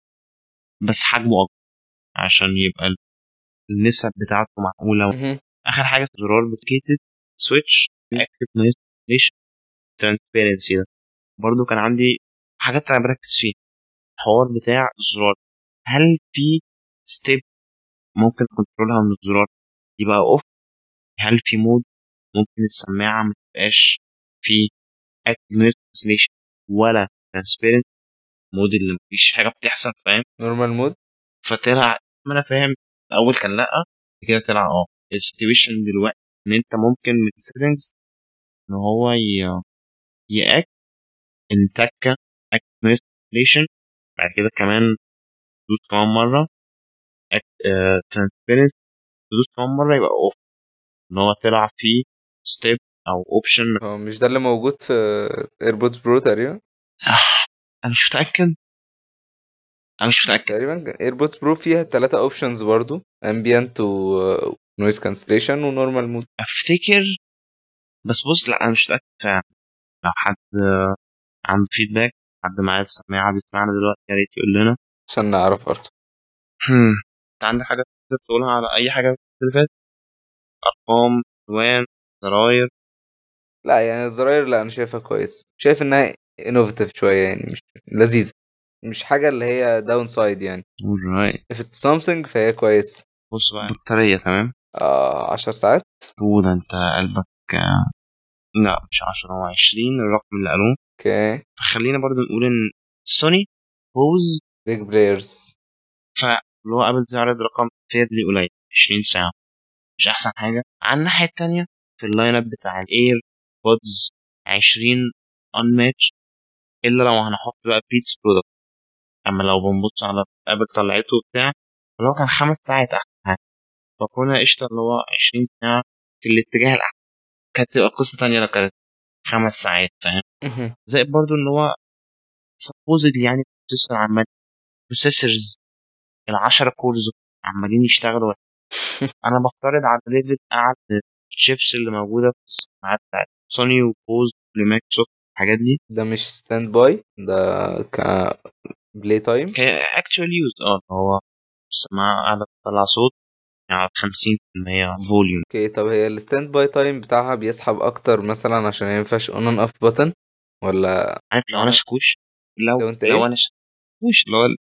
بس حجمه أكبر عشان يبقى النسب بتاعته معقولة. آخر حاجة زرار dedicated switch active noise transparency ده. برضو كان عندي حاجات أنا بركز فيها. الحوار بتاع الزرار. هل في step ممكن كنترولها من الزرار؟ يبقى اوف هل في مود ممكن السماعة ما تبقاش في اكتف نويز ترانسليشن ولا ترانسبيرنت مود اللي مفيش حاجة بتحصل فاهم؟ نورمال مود فطلع ما أنا فاهم. الأول كان لأ كده طلع آه. السيتويشن دلوقتي إن أنت ممكن من السيتنجز إن هو يأك ان تكه اكتنستيشن بعد كده كمان تدوس كمان مرة. transparency تدوس كمان مرة يبقى off إن هو طلع فيه step أو option هو مش ده اللي موجود في AirPods Pro تقريبا؟ أنا مش متأكد. أنا مش متأكد. تقريبا AirPods Pro فيها ثلاثة options برضو ambient و noise cancellation و normal mode افتكر بس بص لا أنا مش متأكد فعلا. لو حد عنده feedback حد معايا السماعة بيسمعنا دلوقتي يا ريت يقول لنا. عشان نعرف برضه انت عندك حاجة تقدر تقولها على أي حاجة اللي فاتت أرقام ألوان زراير؟ لا يعني الزراير لا أنا شايفها كويس. شايف إنها innovative شوية يعني مش لذيذة. مش حاجة اللي هي downside يعني. Alright. If it's something فهي كويس بص بقى. بطارية تمام؟ آه 10 ساعات. وده أنت قلبك لا مش 10 هو 20 الرقم اللي قالوه. okay. فخلينا برضو نقول إن Sony Bose big players فاللي هو Apple تعرض رقم fairly قليل 20 ساعة. مش أحسن حاجة. على الناحية التانية في ال lineup بتاع ال AirPods 20 unmatched إلا لو هنحط بقى Beats product أما لو بنبص على Apple طلعته وبتاع اللي هو كان خمس ساعات أحسن حاجة. فكنا قشطة اللي هو 20 ساعة في الاتجاه الأحسن. كانت تبقى قصة تانية لو كانت خمس ساعات فاهم؟ زائد برضو ان هو supposed يعني processor عمال processors ال 10 cores عمالين يشتغلوا أنا بفترض على level اعلى الشيبس اللي موجودة في السماعات بتاعت Sony و Bose ل Microsoft الحاجات دي. ده مش standby ده ك play time ك actual use آه هو السماعه قاعدة بتطلع صوت يعني 50% volume okay طب هي ال standby time بتاعها بيسحب أكتر مثلا عشان ما ينفعش on and off button ولا عارف لو أنا شكوش؟ لو لو أنت لو إيه؟ أنا شكوش اللي هو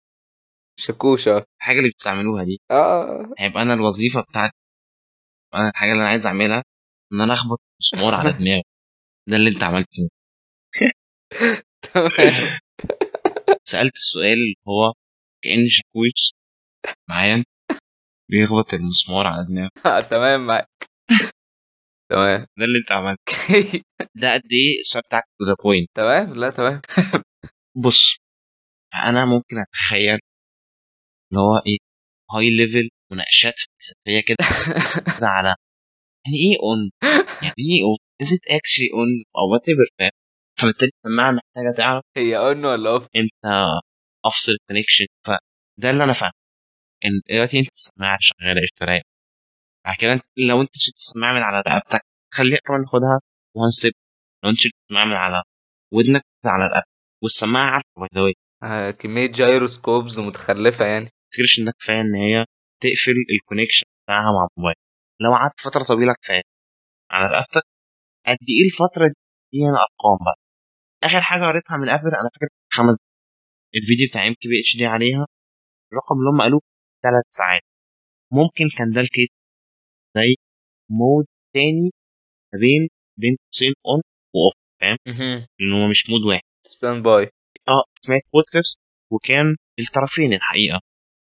شكوش آه الحاجة اللي بتستعملوها دي. آه. هيبقى أنا الوظيفة بتاعتي أنا الحاجة اللي أنا عايز أعملها إن أنا أخبط مسمار على دماغي. ده اللي أنت عملته. تمام. سألت السؤال اللي هو كان شاكوش معايا؟ بيخبط المسمار على دماغه. آه، تمام معاك. تمام. ده اللي انت عملته. ده قد إيه السؤال بتاعك to the point تمام؟ لا تمام. بص أنا ممكن أتخيل اللي هو إيه high level مناقشات فلسفية كده. على يعني إيه on يعني إيه off is it actually on or whatever فاهم؟ فبالتالي السماعة محتاجة تعرف هي on ولا off إمتى أفصل ال connection فده اللي أنا فاهمه. إن دلوقتي أنت السماعة شغالة اشتراك بعد كده لو أنت شلت السماعة من على رقبتك خلينا كمان ناخدها one step لو أنت شلت السماعة من على ودنك على رقبتك والسماعة عارفة by the آه، كمية gyroscopes متخلفة يعني. تفتكرش إنك كفايه إن هي تقفل ال connection بتاعها مع الموبايل. لو قعدت فترة طويلة كفاية. على رقبتك قد إيه الفترة دي دي هنا ارقام بقى؟ آخر حاجة قريتها من Apple أنا فاكر خمس الفيديو بتاع إم كي بي إتش دي عليها. الرقم اللي هم قالوه ثلاث ساعات. ممكن كان ده ال case زي mode تاني ما بين بين قوسين on و off فاهم؟ لأن هو مش mode واحد. standby آه سمعت بودكاست وكان الطرفين الحقيقة.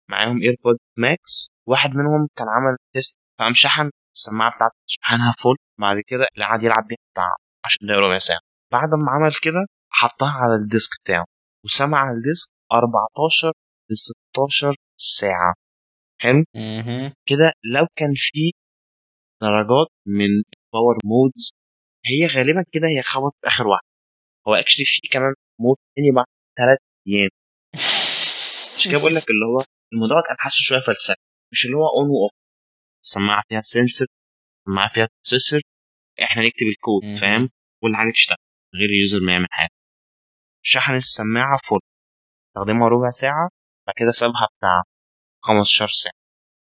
معاهم AirPod Max واحد منهم كان عمل test فقام شحن السماعة بتاعته شحنها full بعد كده اللي قعد يلعب بيها بتاع 10 دقايق ربع ساعة. بعد ما عمل كده حطها على ال desk بتاعه وسمع على الديسك 14 ل 16 ساعة. حلو؟ كده لو كان في درجات من power modes هي غالبا كده هي خبط آخر واحد هو actually في كمان mode تاني بعد ثلاث أيام. مش كده بقول لك اللي هو الموضوع كان حاسه شوية فلسفي. مش اللي هو on و off السماعه فيها sensor السماعه فيها processor إحنا نكتب الكود. فاهم؟ كل حاجة تشتغل. غير ال user ما يعمل حاجة. شحن السماعة full استخدمها ربع ساعة بعد كده سابها بتاع 15 ساعة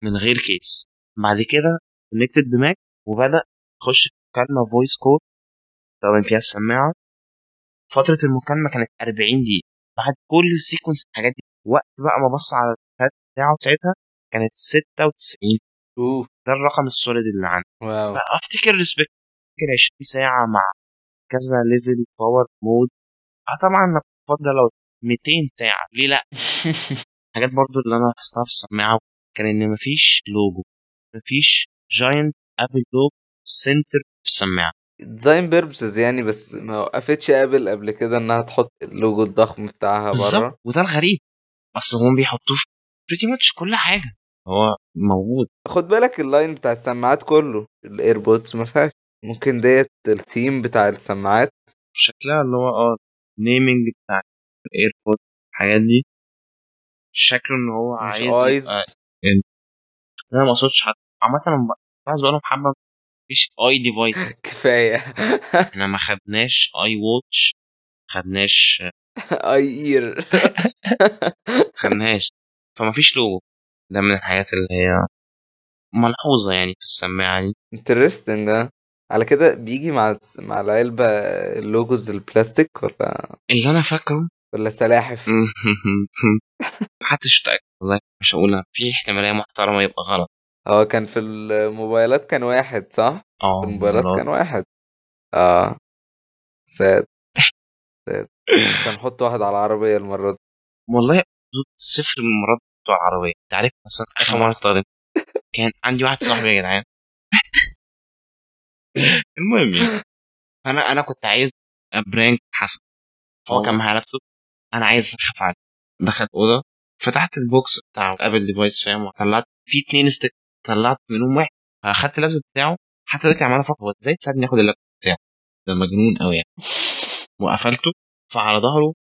من غير case بعد كده connected ب Mac وبدأ يخش في مكالمة voice call استخدم فيها السماعه فترة المكالمة كانت 40 دقيقة. بعد كل ال sequence الحاجات دي وقت بقى ما بص على الشات بتاعه ساعتها كانت 96 off ده الرقم ال solid اللي عندي. wow. فافتكر respect أفتكر 20 ساعة مع كذا level power mode آه طبعا أنا بفضل لو 200 ساعة. ليه لأ؟ حاجات برضو اللي أنا لاحظتها في السماعة كان إن مفيش لوجو مفيش giant Apple logo center في السماعة. design purposes يعني بس ما وقفتش Apple قبل كده إنها تحط اللوجو الضخم بتاعها بره. بالظبط وده الغريب. أصل هم بيحطوه في pretty much كل حاجة. هو موجود. خد بالك ال line بتاع السماعات كله ال AirPods ما فيهاش. ممكن ديت الثيم بتاع السماعات. شكلها اللي هو آه naming بتاع الايربود الحاجات دي. شكله إن هو مش عايز يبقى ايز أنا ما أقصدش حد. عامة أنا عايز بقالهم حبة. مفيش اي ديفايس كفاية. إحنا ما خدناش اي واتش خدناش اي اير خدناش. فما فيش لوجو ده من الحاجات اللي هي ملحوظة يعني في السماعة دي. انترستنج ده. على كده بيجي مع مع العلبة اللوجوز البلاستيك ولا؟ اللي أنا فاكره ولا سلاحف؟ محدش متأكد والله مش هقولها في احتمالية محترمة يبقى غلط. هو كان في الموبايلات كان واحد صح؟ آه الموبايلات. كان واحد. آه. ساد. ساد. مش هنحط واحد على العربية المرة دي. والله صفر من المرات بتوع العربية. أنت عارف مثلا آخر مرة استخدمت. كان عندي واحد صاحبي يا جدعان. المهم يعني. أنا أنا كنت عايز prank حسن هو كان معاه لابتوب أنا عايز أخاف عليه. دخلت أوضة. فتحت ال box بتاع Apple device فاهم؟ وطلعت. في اتنين sticker طلعت منهم واحد. فأخدت اللابتوب بتاعه. حتى دلوقتي عمال أفكر هو إزاي تساعدني آخد اللابتوب بتاعه؟ ده مجنون قوي يعني. وقفلته. فعلى ظهره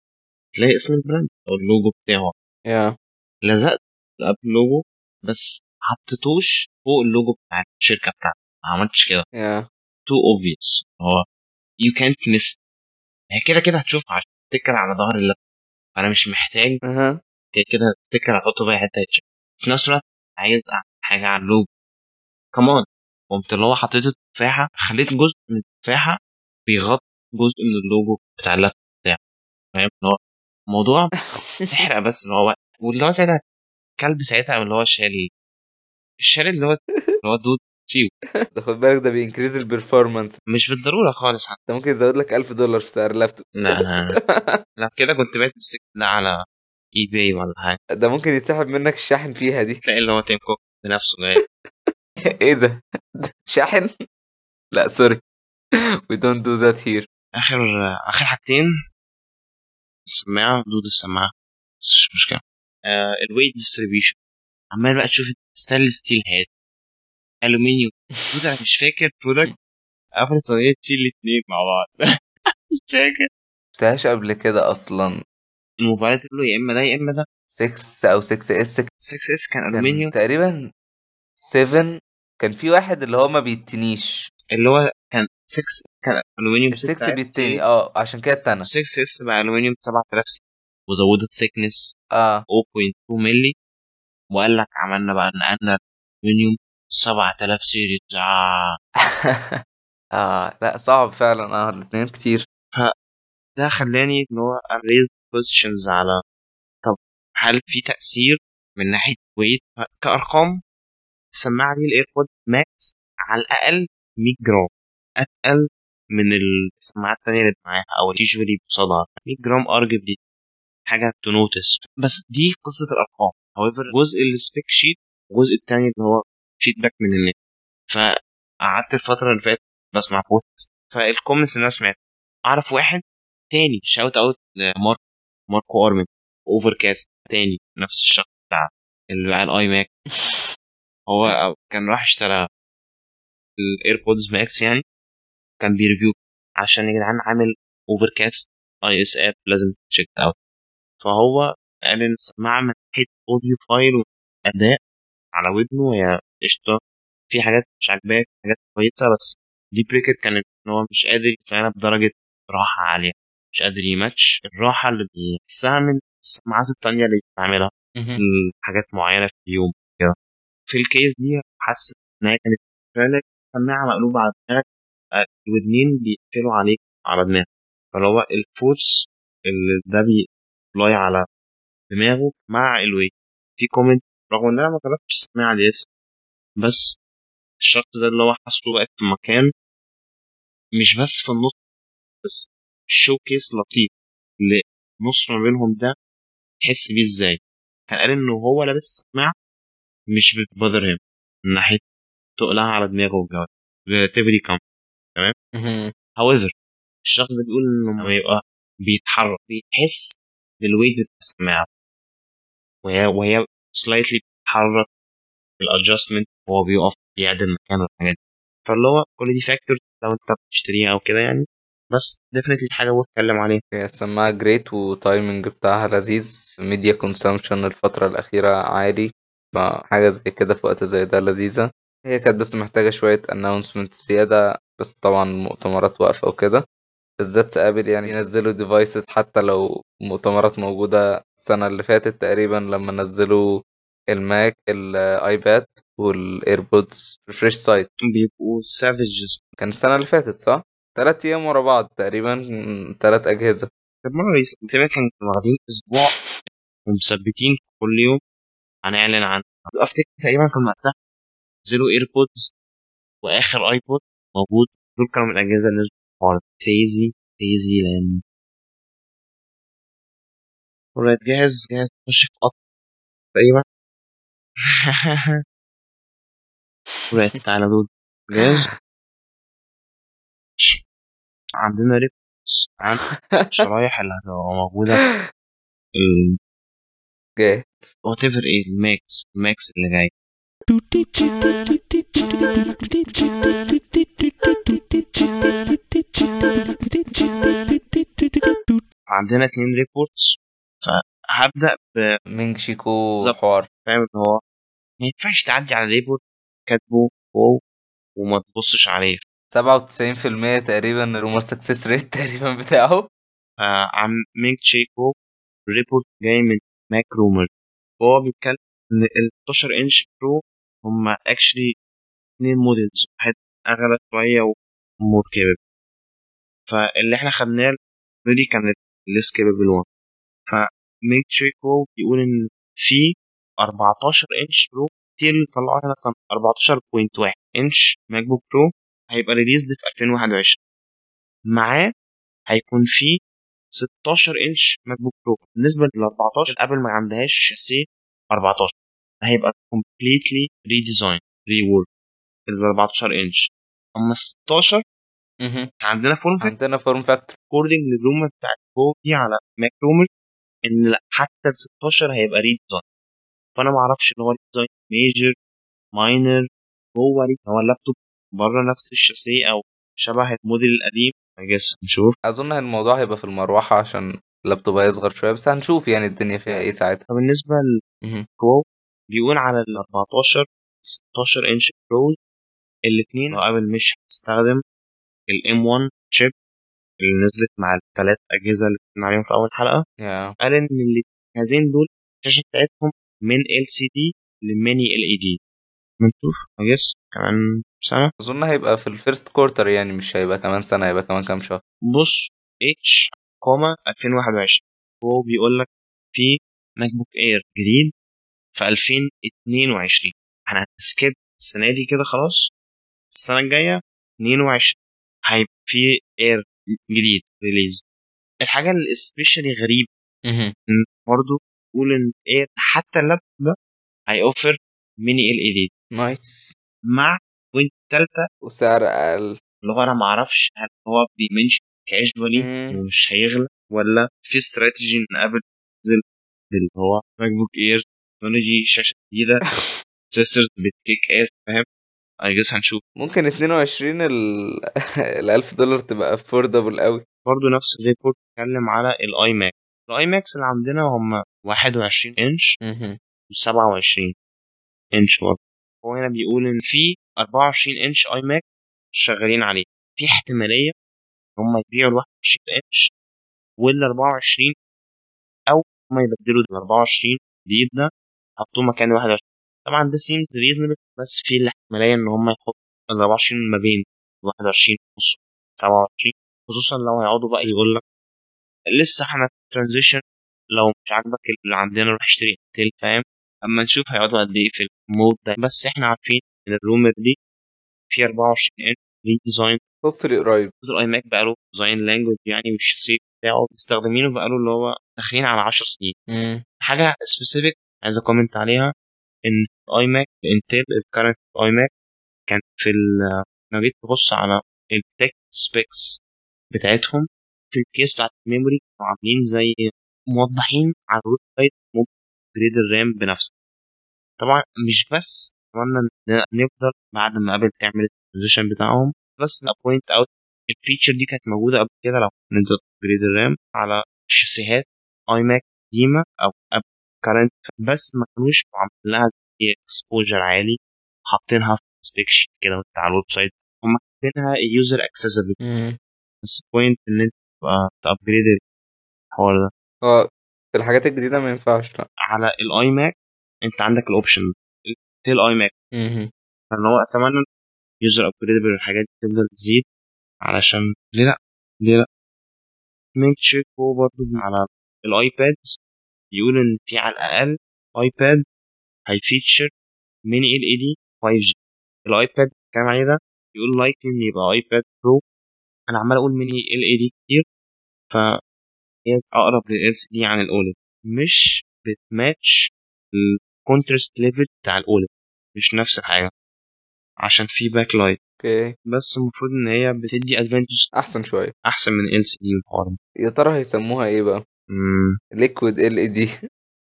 تلاقي اسم ال brand أو اللوجو بتاعه. yeah. لزقت ال Apple logo بس حطيتوش فوق اللوجو بتاع الشركة بتاعتي. ما عملتش كده. yeah. too obvious هو يو كانت ميس هي كده كده هتشوفها عشان تفتكر على ظهر اللابتوب فأنا مش محتاج أها. كده كده تفتكر هحطه في أي حتة يتشاف. في نفس الوقت عايز حاجة على اللوجو كمان قمت اللي هو حطيت التفاحة خليت جزء من التفاحة بيغطي جزء من اللوجو بتاع اللابتوب بتاعي. فاهم؟ اللي هو موضوع تحرق بس اللي هو واللي هو ساعتها كلب ساعتها اللي هو شال شال اللي هو اللي هو الدود سيبه ده خد بالك ده بينكريز البرفورمانس. مش بالضرورة خالص حتى. ده ممكن يزود لك 1000 دولار في سعر اللابتوب لا. لا لا كده كنت مستك ده على اي باي ولا حاجة. ده ممكن يتسحب منك الشاحن فيها دي. تلاقي اللي هو تيم كوك بنفسه جاي. إيه ده؟ شاحن؟ لا سوري. We don't do that here. آخر آخر حاجتين. السماعه دود السماعة. بس مش مشكلة. آه الويت ديستريبيوشن عمال بقى تشوف ستانلس ستيل هاد ألومنيوم. دود أنا مش فاكر برودكت قفلت طريقه تشيل الاثنين مع بعض. مش فاكر. شفتهاش قبل كده أصلا. الموبايلات له يا إما ده يا إما ده. 6 أو 6 اس 6 اس كان كان ألومنيوم. تقريبا 7 كان في واحد اللي هو ما بيتنيش. اللي هو كان 6 كان ألومنيوم 6 بيتني. آه عشان كده التانى 6 S بقى ألومنيوم 7000 سي وزودت thickness آه. 0.2 مللي وقال لك عملنا بقى نقلنا ألومنيوم 7000 series آه. آه لا صعب فعلا. آه الاثنين كتير. ده خلاني إن هو raise questions على طب هل في تأثير من ناحية weight كأرقام السماعة دي الايربودز ماكس على الأقل 100 جرام. أتقل من السماعات التانية اللي معاها أو ال usually قصادها 100 جرام ارجبلي حاجة to notice بس دي قصة الأرقام. However جزء ال spec sheet والجزء التاني اللي هو feedback من النت. فقعدت الفترة اللي فاتت بسمع podcast فال comments اللي أنا سمعتها أعرف واحد تاني shout out لمارك ماركو أرمن اوفر كاست تاني نفس الشخص بتاع اللي بقى الاي ماك هو كان راح اشترى الايربودز ماكس يعني كان بي review عشان يا جدعان عامل اوفر كاست ASAP لازم check out فهو قال ان السماعه من ناحيه audiophile وأداء على ودنه هي قشطة. في حاجات مش عاجباك حاجات كويسة بس deal breaker كانت إن هو مش قادر يسمعنا بدرجة راحة عالية. مش قادر يماتش الراحة اللي بيحسها من السماعات التانية اللي بتعملها. حاجات معينة في اليوم كده. في ال case دي حاسس إن هي كانت سماعة مقلوبة على دماغك الودنين بيقفلوا عليك على دماغك. فاللي هو ال force اللي ده ب يـ apply على دماغه مع ال weight في comment رغم إن أنا ما جربتش السماعة دي لسه. بس الشخص ده اللي هو حاسه بقى في مكان مش بس في النص بس ال showcase لطيف اللي نص ما بينهم ده تحس بيه إزاي؟ كان قال إنه هو لابس سماعة مش بت bother him من ناحية تقلها على دماغه والجو relatively calm تمام؟ however الشخص ده بيقول إنه لما يبقى بيتحرك بيحس بال weight بتاع السماعة. وهي وهي slightly بتتحرك ال adjustment وهو بيقف بيعدل مكانه والحاجات دي. فاللي هو كل دي factor لو انت بتشتريها أو كده يعني. بس definitely حاجة بتكلم عليها. هي السماعة great و timing بتاعها لذيذ. media consumption الفترة الأخيرة عالي فحاجة زي كده في وقت زي ده لذيذة. هي كانت بس محتاجة شوية announcement زيادة. بس طبعا مؤتمرات واقفة وكده. بالذات ابل يعني ينزلوا devices حتى لو مؤتمرات موجودة السنة اللي فاتت تقريبا لما نزلوا الماك الآيباد والإيربودز refresh سايت. بيبقوا savages كان السنة اللي فاتت صح؟ تلات أيام ورا بعض تقريبا تلات أجهزة. المرة اللي تقريبا كانوا واخدين أسبوع ومثبتين كل يوم هنعلن عن أفتكر تقريبا كان وقتها نزلوا إيربودز وآخر آيبود موجود. دول كانوا من الأجهزة اللي نزلوا crazy crazy لأن وريت جاهز جاهز تخش في قط تقريبا. وريت تعالى دول. جاهز عندنا ريبس عن الشرايح اللي هتبقى موجودة. ال جاهز وات ايفر إيه الماكس. الماكس اللي جاي. عندنا اتنين reports فهبدأ ب مينج تشي كو. حوار. فاهم اللي هو ما ينفعش تعدي على report كاتبه wow وما تبصش عليه. سبعة وتسعين في المية تقريبا ال rumor success rate تقريبا بتاعه. عن مينج تشي كو report جاي من ماك رومرز وهو بيتكلم إن ال 12 انش برو هم actually اتنين models واحد أغلى شوية و more capable فاللي إحنا خدناه دي كانت less capable one فمينج تشي كو بيقول إن في 14 إنش برو. ال tier اللي طلعوه هنا كان 14.1 إنش ماك بوك برو هيبقى released في 2021 معاه هيكون في 16 إنش ماك بوك برو بالنسبة لل 14 ابل ما عندهاش شاسيه 14 هيبقى completely redesign rework ال 14 إنش. أما ال 16 عندنا form factor عندنا form factor according لل rumor بتاعت كو في على ماك رومرز إن لا حتى ال 16 هيبقى redesign فأنا ما أعرفش اللي هو redesign major minor هو هو اللابتوب بره نفس الشاسيه أو شبه الموديل القديم؟ just نشوف أظن الموضوع هيبقى في المروحة عشان اللابتوب هيصغر شوية بس هنشوف يعني الدنيا فيها إيه ساعتها. فبالنسبه للبرو بيقول على ال 14 16 انش برو الاثنين قبل مش هتستخدم ال M1 chip اللي نزلت مع الثلاث أجهزة اللي اتكلمنا عليهم في أول حلقة. Yeah. قال إن الجهازين دول الشاشة بتاعتهم من LCD ل mini LED بنشوف I guess كمان سنة. أظن هيبقى في ال first quarter يعني مش هيبقى كمان سنة هيبقى كمان كام شهر. بص اتش Kuo ما 2021 هو بيقول لك في MacBook Air جديد في 2022 إحنا هن skip السنة دي كده خلاص. السنة الجاية 22 هيبقى في Air جديد release الحاجة اللي especially غريبة إن برضه تقول إن Air حتى اللابتوب ده هيوفر mini LED. nice. مع ويند ثالثه وسعر أقل. اللي هو أنا ما أعرفش هل هو بيمنشن كاجوالي ومش هيغلى ولا في استراتيجي ان ابل تنزل اللي هو ماك بوك اير تكنولوجي شاشة جديدة. سيسترز بتكيك اس فاهم؟ اي جس هنشوف. ممكن 22 ال 1000 دولار تبقى افوردبل قوي برضه نفس الريبورت بيتكلم على الاي ماك الاي ماكس اللي عندنا هم 21 إنش و27 إنش برضه. هو هنا بيقول إن في 24 إنش iMac شغالين عليه. في احتمالية إن هم يبيعوا ال 21 إنش وال 24 أو هم يبدلوا ال 24 جديد ده يحطوه مكان 21 طبعا ده seems reasonable بس في الاحتمالية إن هم يحطوا ال 24 ما بين 21 ونص 27 خصوصا لو هيقعدوا بقى يقول لك لسه إحنا في transition لو مش عاجبك اللي عندنا روح اشتري Intel فاهم؟ أما نشوف هيقعدوا قد إيه في ال mood ده. بس إحنا عارفين إن ال rumor دي في 24 إنش redesign hopefully قريب. ال iMac بقى له design language يعني والشاسيه بتاعه. مستخدمينه بقى له اللي هو داخلين على 10 سنين. مم. حاجة specific عايز أ comment عليها. إن ال iMac Intel ال current iMac كان في لما جيت تبص على ال tech specs بتاعتهم في ال case بتاعت ال memory كانوا عاملين زي موضحين على ال website ممكن ت upgrade ال RAM بنفسك. طبعا مش بس أتمنى نفضل بعد ما Apple تعمل ال transition بتاعهم بس point out ال feature دي كانت موجودة قبل كده لو نقدر ت upgrade ال RAM على شاسيهات iMac قديمه أو current بس ما كانوش عاملين لها exposure عالي حاطينها في spec sheet كده وانت على ال website. هم كاتبينها user accessible بس point إن أنت تبقى ت upgrade الحوار ده. هو في الحاجات الجديدة ما ينفعش لا. على ال iMac انت عندك ال option till iMac فإن هو أتمنى user upgradable الحاجات دي تفضل تزيد علشان ليه لأ؟ ليه لأ؟ Ming-Chi Kuo برضه على ال iPads يقول إن في على الأقل iPad هي feature mini LED 5G ال iPad كان عليه ده يقول like إن يبقى iPad Pro أنا عمال أقول mini LED كتير ف هي أقرب لل LCD عن ال OLED مش بت match ال contrast level بتاع ال OLED مش نفس الحاجة. عشان في backlight okay. بس المفروض إن هي بتدي advantage أحسن شوية. أحسن من ال LCD والحوار يا ترى هيسموها إيه بقى؟ مم. liquid LED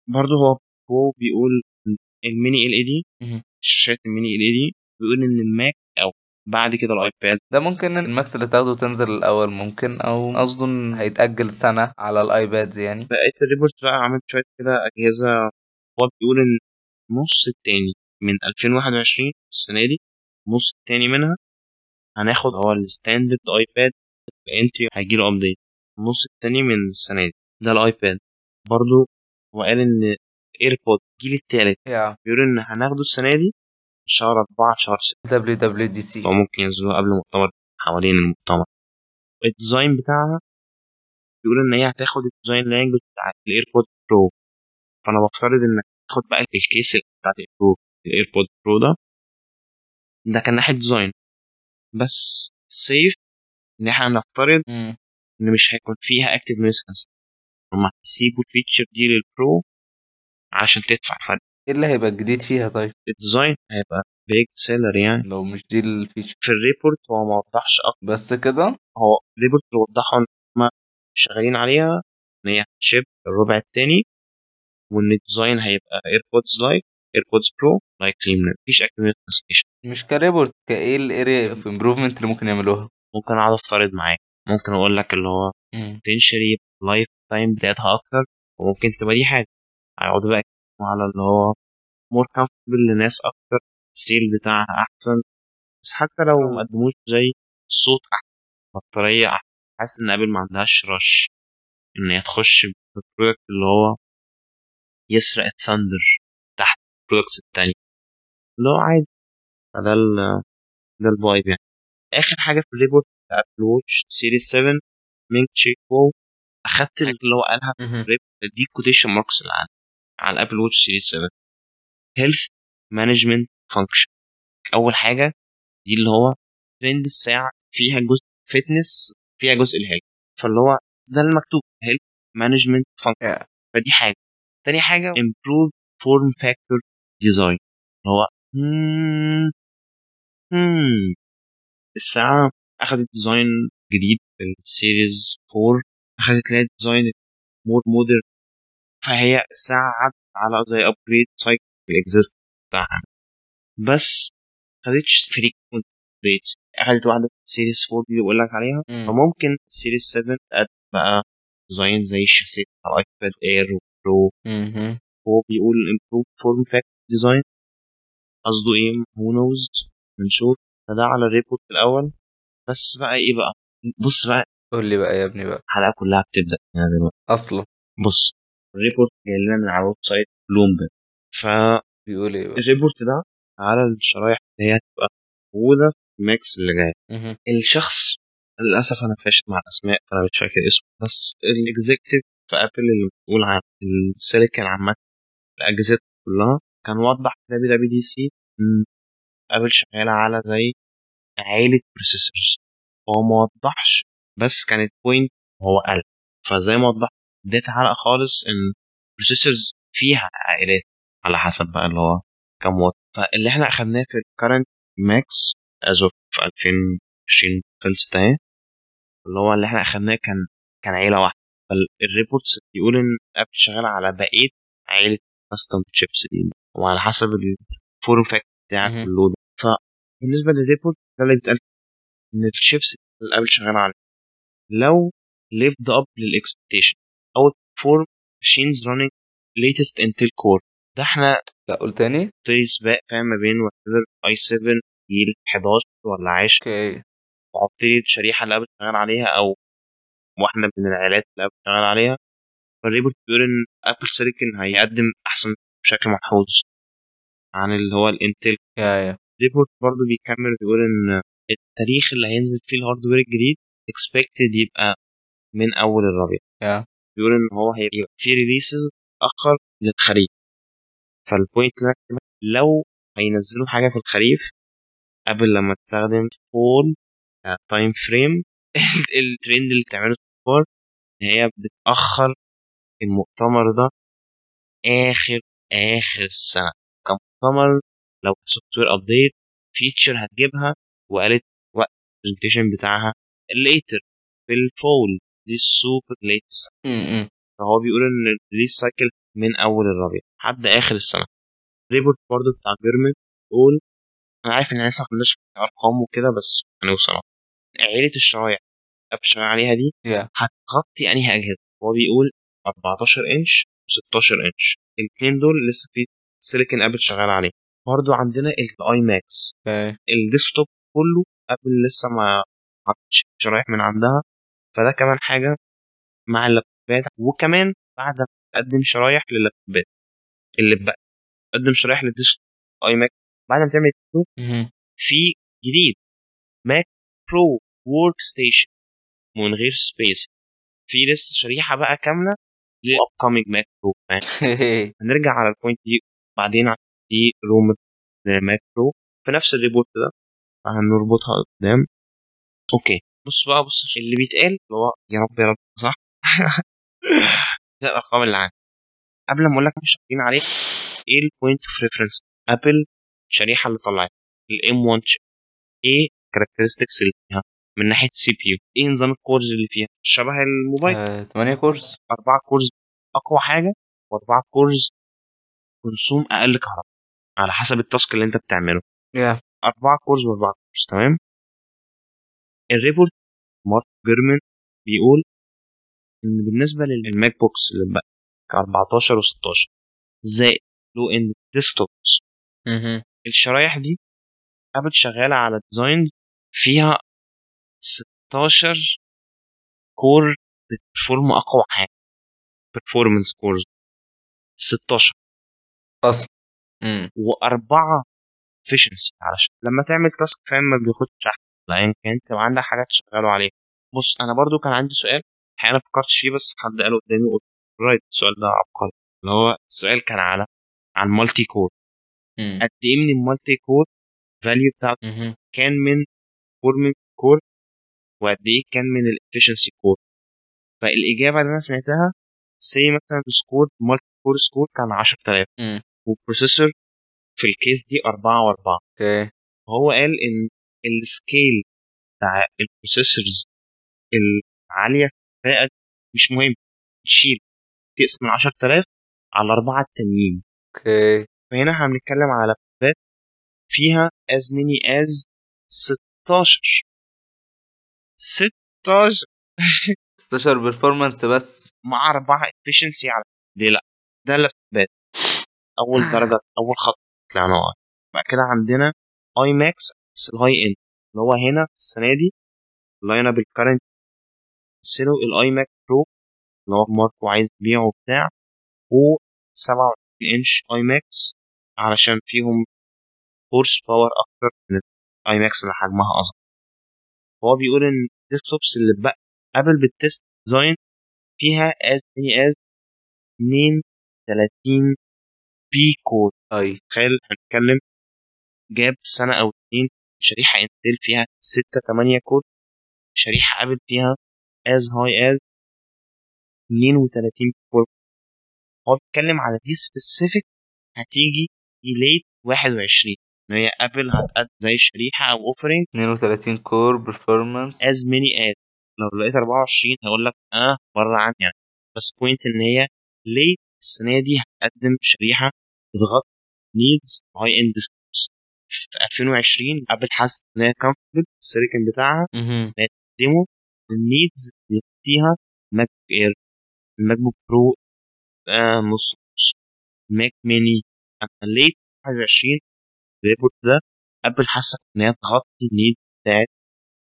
برضه هو هو بيقول ال mini LED مهم. شاشات ال mini LED بيقول إن ال Mac بعد كده ال iPad. ده ممكن ال Macs اللي تاخده تنزل الأول ممكن أو قصده إن هيتأجل سنة على ال iPads يعني. بقيت ال report بقى عملت شوية كده أجهزة هو بيقول إن النص التاني من 2021 السنة دي النص التاني منها هناخد هو ال standard iPad ال entry هيجي له update النص التاني من السنة دي ده ال iPad. برضو هو قال إن AirPod الجيل التالت يا بيقول إن هناخده السنة دي شهر 4 شهر 6 WWDC أو ممكن ينزلوها قبل المؤتمر حوالين المؤتمر. ال design بتاعها بيقول إن هي هتاخد ال design language بتاعت ال AirPod Pro فأنا بفترض إنك تاخد بقى ال case بتاعت ال Pro ال AirPod Pro ده. ده كان ناحية design بس safe إن إحنا نفترض. إن مش هيكون فيها active noise cancel هم هيسيبوا ال feature دي لل Pro عشان تدفع فرق. إيه اللي هيبقى الجديد فيها طيب؟ ال design هيبقى big seller يعني. لو مش دي ال feature في ال report هو ما وضحش أكتر. بس كده؟ هو ال report اللي وضحوا إن هم شغالين عليها إن هي هتشيب الربع التاني وإن ال design هيبقى AirPods like AirPods Pro likely مفيش active noise cancellation مش ك report كإيه ال area of improvement اللي ممكن يعملوها؟ ممكن أقعد افترض معاك. ممكن أقول لك اللي هو potentially life time بتاعتها أكتر وممكن تبقى دي حاجة. هيقعدوا بقى على اللي هو more comfortable لناس أكتر ال seal بتاعها أحسن. بس حتى لو ما قدموش زي الصوت أحسن بطارية أحسن. حاسس إن Apple ما عندهاش rush إن هي تخش بال product اللي هو يسرق ال thunder تحت ال products التانية. اللي هو عادي. فده ال ده ال vibe يعني. آخر حاجة في ال report بتاع Apple Watch Series 7 Ming-Chi Kuo أخدت اللي هو قالها دي quotation marks اللي عندي على ال Apple Watch Series 7 health management function أول حاجة دي اللي هو ترند الساعة فيها جزء fitness فيها جزء ال health. فاللي هو ده المكتوب health management function فدي حاجة. تاني حاجة improve form factor design. اللي هو hmm. الساعة اخذت design جديد في ال series 4 اخذت لها design more modern فهي عدت على زي upgrade cycle ال exist بتاعها بس خدتش frequent updates اخذت واحدة ال series 4 دي بقول لك عليها. مم. فممكن ال series 7 تقدم بقى design زي الشاسيه بتاع الايباد اير وبرو. هو بيقول improve form factor design. قصده إيه؟ who knows بنشوف فده على ال report الأول. بس بقى إيه بقى؟ بص بقى. قول لي بقى يا ابني بقى. الحلقة كلها بتبدأ هنا دلوقتي. أصلا. بص. ال report جاي لنا من على ال website بلومبرج فال report بيقول إيه بقى؟ ده على الشرايح اللي هي هتبقى موجودة في ال Macs اللي جاي. الشخص للأسف أنا فاشل مع الأسماء فأنا مش فاكر اسمه بس ال executive في ابل اللي مسؤول عن السيليكون عامة الأجهزة كلها كان وضح في WWDC إن ابل شغالة على زي عائله processors هو ما وضحش بس كانت point هو قال. فزي ما وضح اديت حلقه خالص ان processors فيها عائلات على حسب بقى اللي هو كام واط فاللي إحنا أخدناه في ال current Macs as of 2020 خلصت اهي اللي هو اللي إحنا أخدناه كان كان عيلة واحدة. فال reports بيقول إن ابل شغالة على بقية عائله custom chips دي. وعلى حسب ال form factor بتاعك مهم. وال load. فبالنسبه لل report ده اللي بيتقال إن الشيبس اللي ابل شغال عليه لو lived up لل expectation أو فور machines running latest Intel core. ده إحنا لا قول تاني. تلاقي سباق فاهم ما بين whatever i7 جيل 11 ولا 10 أوكي. وحط لي الشريحه اللي ابل شغال عليها أو واحدة من العائلات اللي ابل شغال عليها. فال report بيقول ان ابل سيليكون هيقدم أحسن بشكل ملحوظ عن اللي هو الإنتل. يا يا. ريبورت برضه بيكمل بيقول إن التاريخ اللي هينزل فيه الهاردوير الجديد expected يبقى من أول الربيع يا. بيقول إن هو هيبقى في ريليسز اخر للخريف فالبوينت لو هينزلوا حاجة في الخريف قبل لما تستخدم فول تايم فريم الترند اللي بتعمله سوبر إن هي بتأخر المؤتمر ده آخر آخر السنة. كان مؤتمر لو software update feature هتجيبها وقالت وقت ال presentation بتاعها later في ال fall دي ال super late م-م. فهو بيقول إن ال release cycle من أول الربيع لحد آخر السنة. report برضه بتاع جيرمن بيقول أنا عارف إن لسه ما خدناش أرقام وكده بس هنوصل. عيلة الشرايح شغال عليها دي يا هتغطي أنهي أجهزة؟ هو بيقول 14 انش و16 انش الاثنين دول لسه في سيليكون ابل شغال عليه. برضه عندنا الاي ماكس أوكي ال desktop كله ابل لسه ما حطش شرايح من عندها. فده كمان حاجة مع اللابتوبات. وكمان بعد ما تقدم شرايح لللابتوبات اللي بقى تقدم شرايح لل desktop اي ماك بعد ما تعمل. في جديد ماك برو workstation من غير space في لسه شريحة بقى كاملة لل upcoming ماك برو هنرجع على ال point دي بعدين عشان دي rumor لماك برو في نفس ال report ده هنربطها قدام. أوكي بص بقى بص اللي بيتقال هو يا رب يا رب صح؟ ده الأرقام اللي عندي. قبل ما أقول لك مش شغالين عليه إيه ال point of reference أبل الشريحه اللي طلعت ال M1 chip إيه ال characteristics اللي فيها؟ من ناحية CPU إيه نظام ال cores اللي فيها؟ شبه الموبايل. آه، 8 cores أربعة cores أقوى حاجة وأربعة cores consume أقل كهرباء على حسب ال task اللي أنت بتعمله. يا أربعة cores وأربعة cores تمام؟ ال report مارك جيرمن بيقول إن بالنسبة لل MacBooks اللي بقى 14 و16 زائد لو إن desktops الشرايح دي ابل شغالة على designs فيها 16 core بت perform أقوى حاجة performance cores 16 أصلا. وأربعة efficiency علشان لما تعمل task فاهم ما بياخدش أحسن. لأن كان تبقى عندك حاجات تشغلوا عليها. بص أنا برضو كان عندي سؤال الحقيقة أنا فكرتش فيه بس حد قاله قدامي وقلت رايت السؤال ده عبقري. اللي هو السؤال كان على على المالتي كور قد إيه من المالتي كور فاليو بتاعته مهم. كان من فورمنج كور وقد إيه كان من الافشنسي كور فالإجابة اللي أنا سمعتها سي مثلا سكور مالتي كور سكور كان 10000 مم. وبروسيسور في الكيس دي 4 و4 أوكي. هو قال إن ال scale بتاع ال processors العالية في الكفاءه مش مهم. تشيل تقسم من 10000 على الاربعه التانيين. أوكي. فهنا إحنا بنتكلم على لابتوبات فيها as many as 16 16 16 performance بس. مع أربعة efficiency على ليه لا. ده اللابتوبات أول درجة أول خط طلعنا. بعد كده عندنا iMacs ال high end اللي هو هنا السنة دي ال line up ال current سيلو ال iMac Pro اللي هو ماركو عايز يبيعه وبتاع و 27 inch iMacs علشان فيهم horse power أكتر من ال iMacs اللي حجمها أصغر. هو بيقول إن ال desktops اللي بقى Apple بت test design فيها as many as 32 P core اي تخيل هنتكلم gap سنة أو شريحة Intel فيها 6 8 core شريحة Apple فيها as high as 32 core. هو بيتكلم على دي specific هتيجي late 21 إن هي Apple هتقدم زي شريحة أو offering 32 core performance as many as لو لقيت 24 هقول لك آه بره عني يعني بس بوينت إن هي ليه السنة دي هتقدم شريحة تضغط نيدز هاي اند في 2020 ابل حست إن هي كومفورتبل السيليكون بتاعها ديمو النيدز اللي فيها ماك اير الماك بوك برو آه نص نص ماك ميني أما ليه 21 الريبورت ده Apple حست إن هي تغطي ال need بتاعت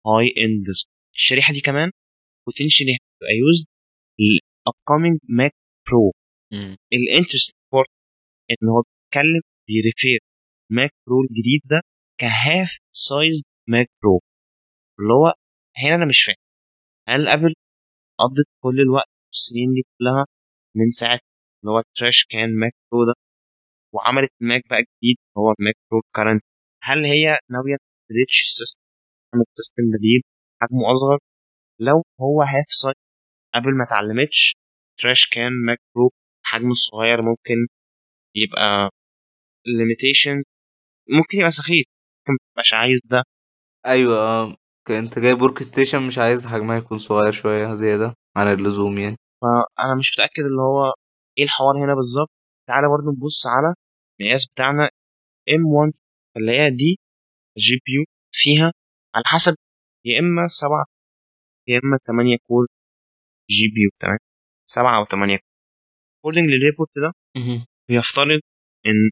high end الشريحة دي كمان potentially هتبقى used لل upcoming Mac Pro ال interest part إن هو بيتكلم بي refer. Mac Pro الجديد ده ك half size Mac Pro اللي هو هنا أنا مش فاهم. هل Apple قضت كل الوقت السنين دي كلها من ساعة اللي هو ال trash can Mac Pro ده وعملت Mac بقى جديد هو ال Mac Pro current هل هي ناويه ت ditch ال system تعمل system جديد حجمه أصغر؟ لو هو half size Apple ما اتعلمتش trash can Mac Pro حجم الصغير ممكن يبقى limitation ممكن يبقى سخيف. ممكن متبقاش عايز ده. أيوه ك- أنت جايب work station مش عايز حجمها يكون صغير شوية زيادة عن اللزوم يعني. فانا مش متأكد اللي هو إيه الحوار هنا بالظبط. تعالى برضو نبص على المقياس بتاعنا M1 اللي هي دي GPU فيها على حسب يا إما 7 يا إما 8 core GPU تمام؟ 7 أو 8 core. according لل report ده بيفترض إن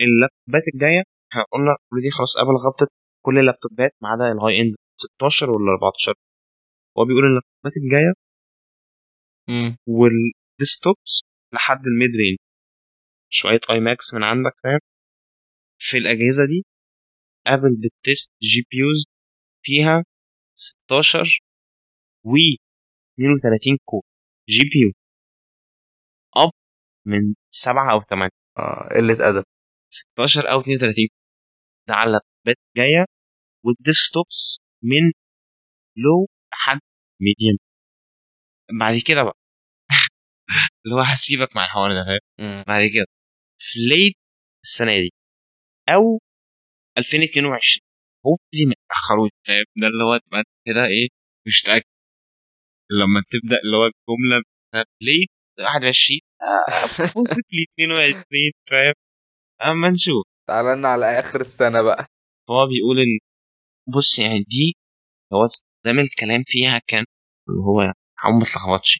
اللابتوبات الجاية إحنا قلنا already خلاص Apple غطت كل اللابتوبات ما عدا ال high end 16 ولا 14 هو بيقول إن اللابتوبات الجاية وال desktops لحد ال mid range شوية iMacs من عندك فاهم؟ في الأجهزة دي Apple بت test GPUs فيها 16 و 32 core GPU up من 7 أو 8 آه قلة أدب. 16 أو 32 على اللابتوبات الجاية وال desktops من لو لحد medium بعد كده بقى. اللي هو هسيبك مع الحوار ده فاهم؟ بعد كده. في late السنة دي أو 2022 هو دي ما تاخروش فاهم؟ ده اللي هو تبقى كده إيه مش متأكد. لما تبدأ اللي هو الجملة late 21 possibly 22 فاهم؟ أما نشوف. تعالى لنا على آخر السنة بقى. هو بيقول إن بص يعني دي هو استخدام الكلام فيها كان اللي هو حاول ما تلخبطش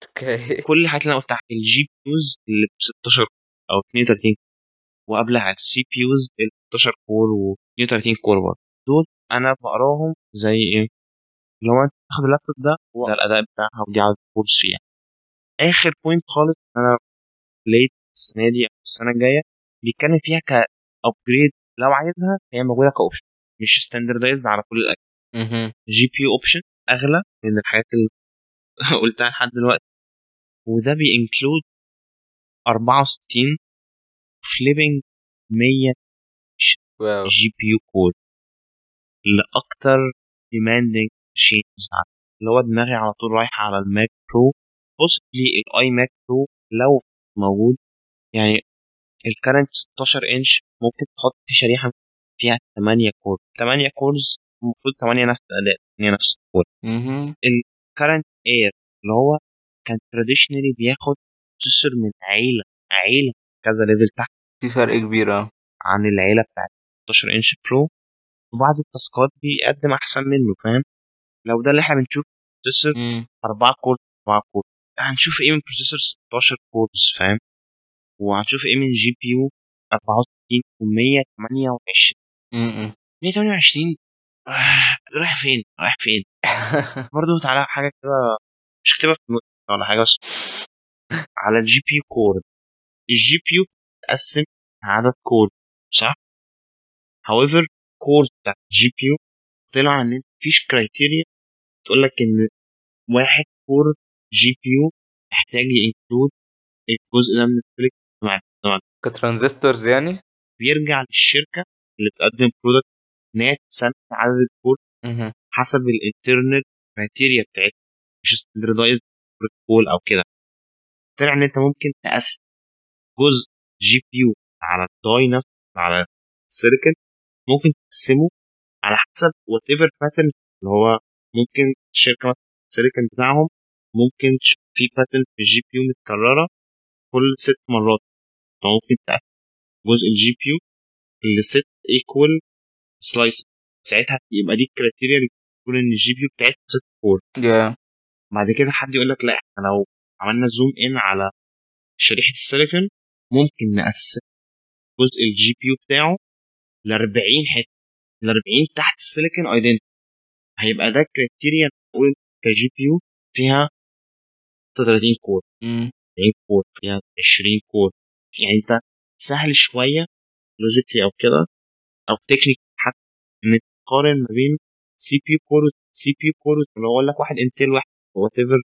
كل الحاجات اللي أنا قلتها ال GPUs اللي ب 16 أو 32 وقبلها ال CPUs ال 16 core و 32 core برضه. دول أنا بقراهم زي إيه؟ لو أنت تاخد اللابتوب ده ده الأداء بتاعها ودي عدد cores فيها. آخر point خالص أنا لقيت السنة دي أو السنة الجاية بيتكلم فيها ك upgrade لو عايزها هي موجودة ك option مش standardized على كل الأجهزة. GPU option أغلى من الحاجات اللي قلتها لحد دلوقتي. وده بي include 64 flipping 100 wow. GPU core لأكتر demanding machines اللي هو دماغي على طول رايحة على ال Mac Pro. possibly ال iMac Pro لو موجود يعني ال current 16 انش ممكن تحط في شريحة فيها 8 core. 8 cores المفروض 8 نفس الاداء 8 نفس ال core. ال current Air اللي هو كان traditionally بياخد processor من عيلة عيلة كذا level تحت في فرق كبير آه. عن العيلة بتاعت 16 inch Pro وبعض ال tasks بيقدم أحسن منه فاهم؟ لو ده اللي إحنا بنشوف processor 4 core 4 core هنشوف إيه من processor 16 cores فاهم؟ وهنشوف إيه من GPU 64 و 128 128 آه رايح فين؟ رايح فين؟ برضه تعالى حاجة كده مش كتبها في ولا حاجة بس على ال GPU core ال GPU بتتقسم عدد core صح؟ however core بتاعت ال GPU طلع إن مفيش criteria تقول لك إن واحد core GPU محتاج ي include الجزء ده من السلك ك transistors يعني؟ بيرجع للشركة اللي بتقدم product ان هي تسمي عدد ال core حسب ال internal criteria بتاعتها مش standardized protocol أو كده. طلع إن أنت ممكن تقسم جزء GPU على ال die نفسه على ال circle ممكن تقسمه على حسب whatever pattern اللي هو ممكن الشركة مثلا بتاعهم ممكن تشوف في pattern في ال GPU متكررة كل ست مرات. فممكن تقسم جزء ال GPU لست equal slices ساعتها يبقى دي ال criteria اللي بتقول إن ال GPU بتاعتها ست core yeah. بعد كده حد يقول لك لا إحنا لو عملنا zoom in على شريحة السيليكون ممكن نقسم جزء ال GPU بتاعه ل 40 حتة. ال 40 حتة السيليكون identical هيبقى ده criteria نقول ك GPU فيها 30 core. 40 core فيها 20 core. يعني انت سهل شوية logically أو كده أو تكنيك حتى إن تقارن ما بين CPU core CPU core اللي هو لك واحد Intel واحد whatever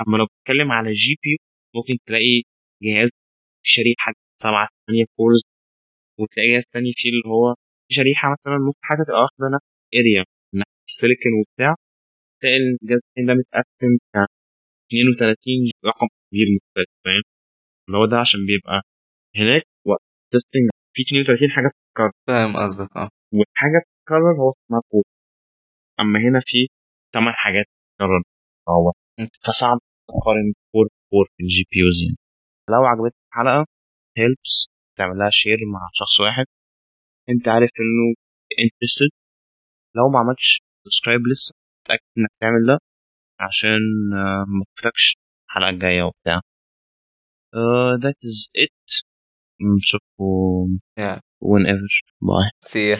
أما لو بتتكلم على GPU ممكن تلاقي جهاز شريحة سبعة ثمانية cores وتلاقي جهاز تاني فيه اللي هو شريحة مثلا ممكن حتى تبقى واخدة نفس area من السيليكون وبتاع. تلاقي الجهاز ده متقسم ك 32 رقم كبير مختلف فاهم؟ اللي هو ده عشان بيبقى هناك وقت testing في 32 حاجة بتتكرر. فاهم قصدك آه. والحاجة بتتكرر هو اسمها core أما هنا في 8 حاجات بتتكرر. فصعب تقارن core core في ال GPUs يعني لو عجبتك الحلقة helps تعمل لها share مع شخص واحد. أنت عارف إنه interested لو ما عملتش subscribe لسه اتاكد إنك تعمل ده عشان ما تفوتكش الحلقة الجاية وبتاع. Uh, that is it. Mm, so, um, yeah. Whenever. Bye. See ya.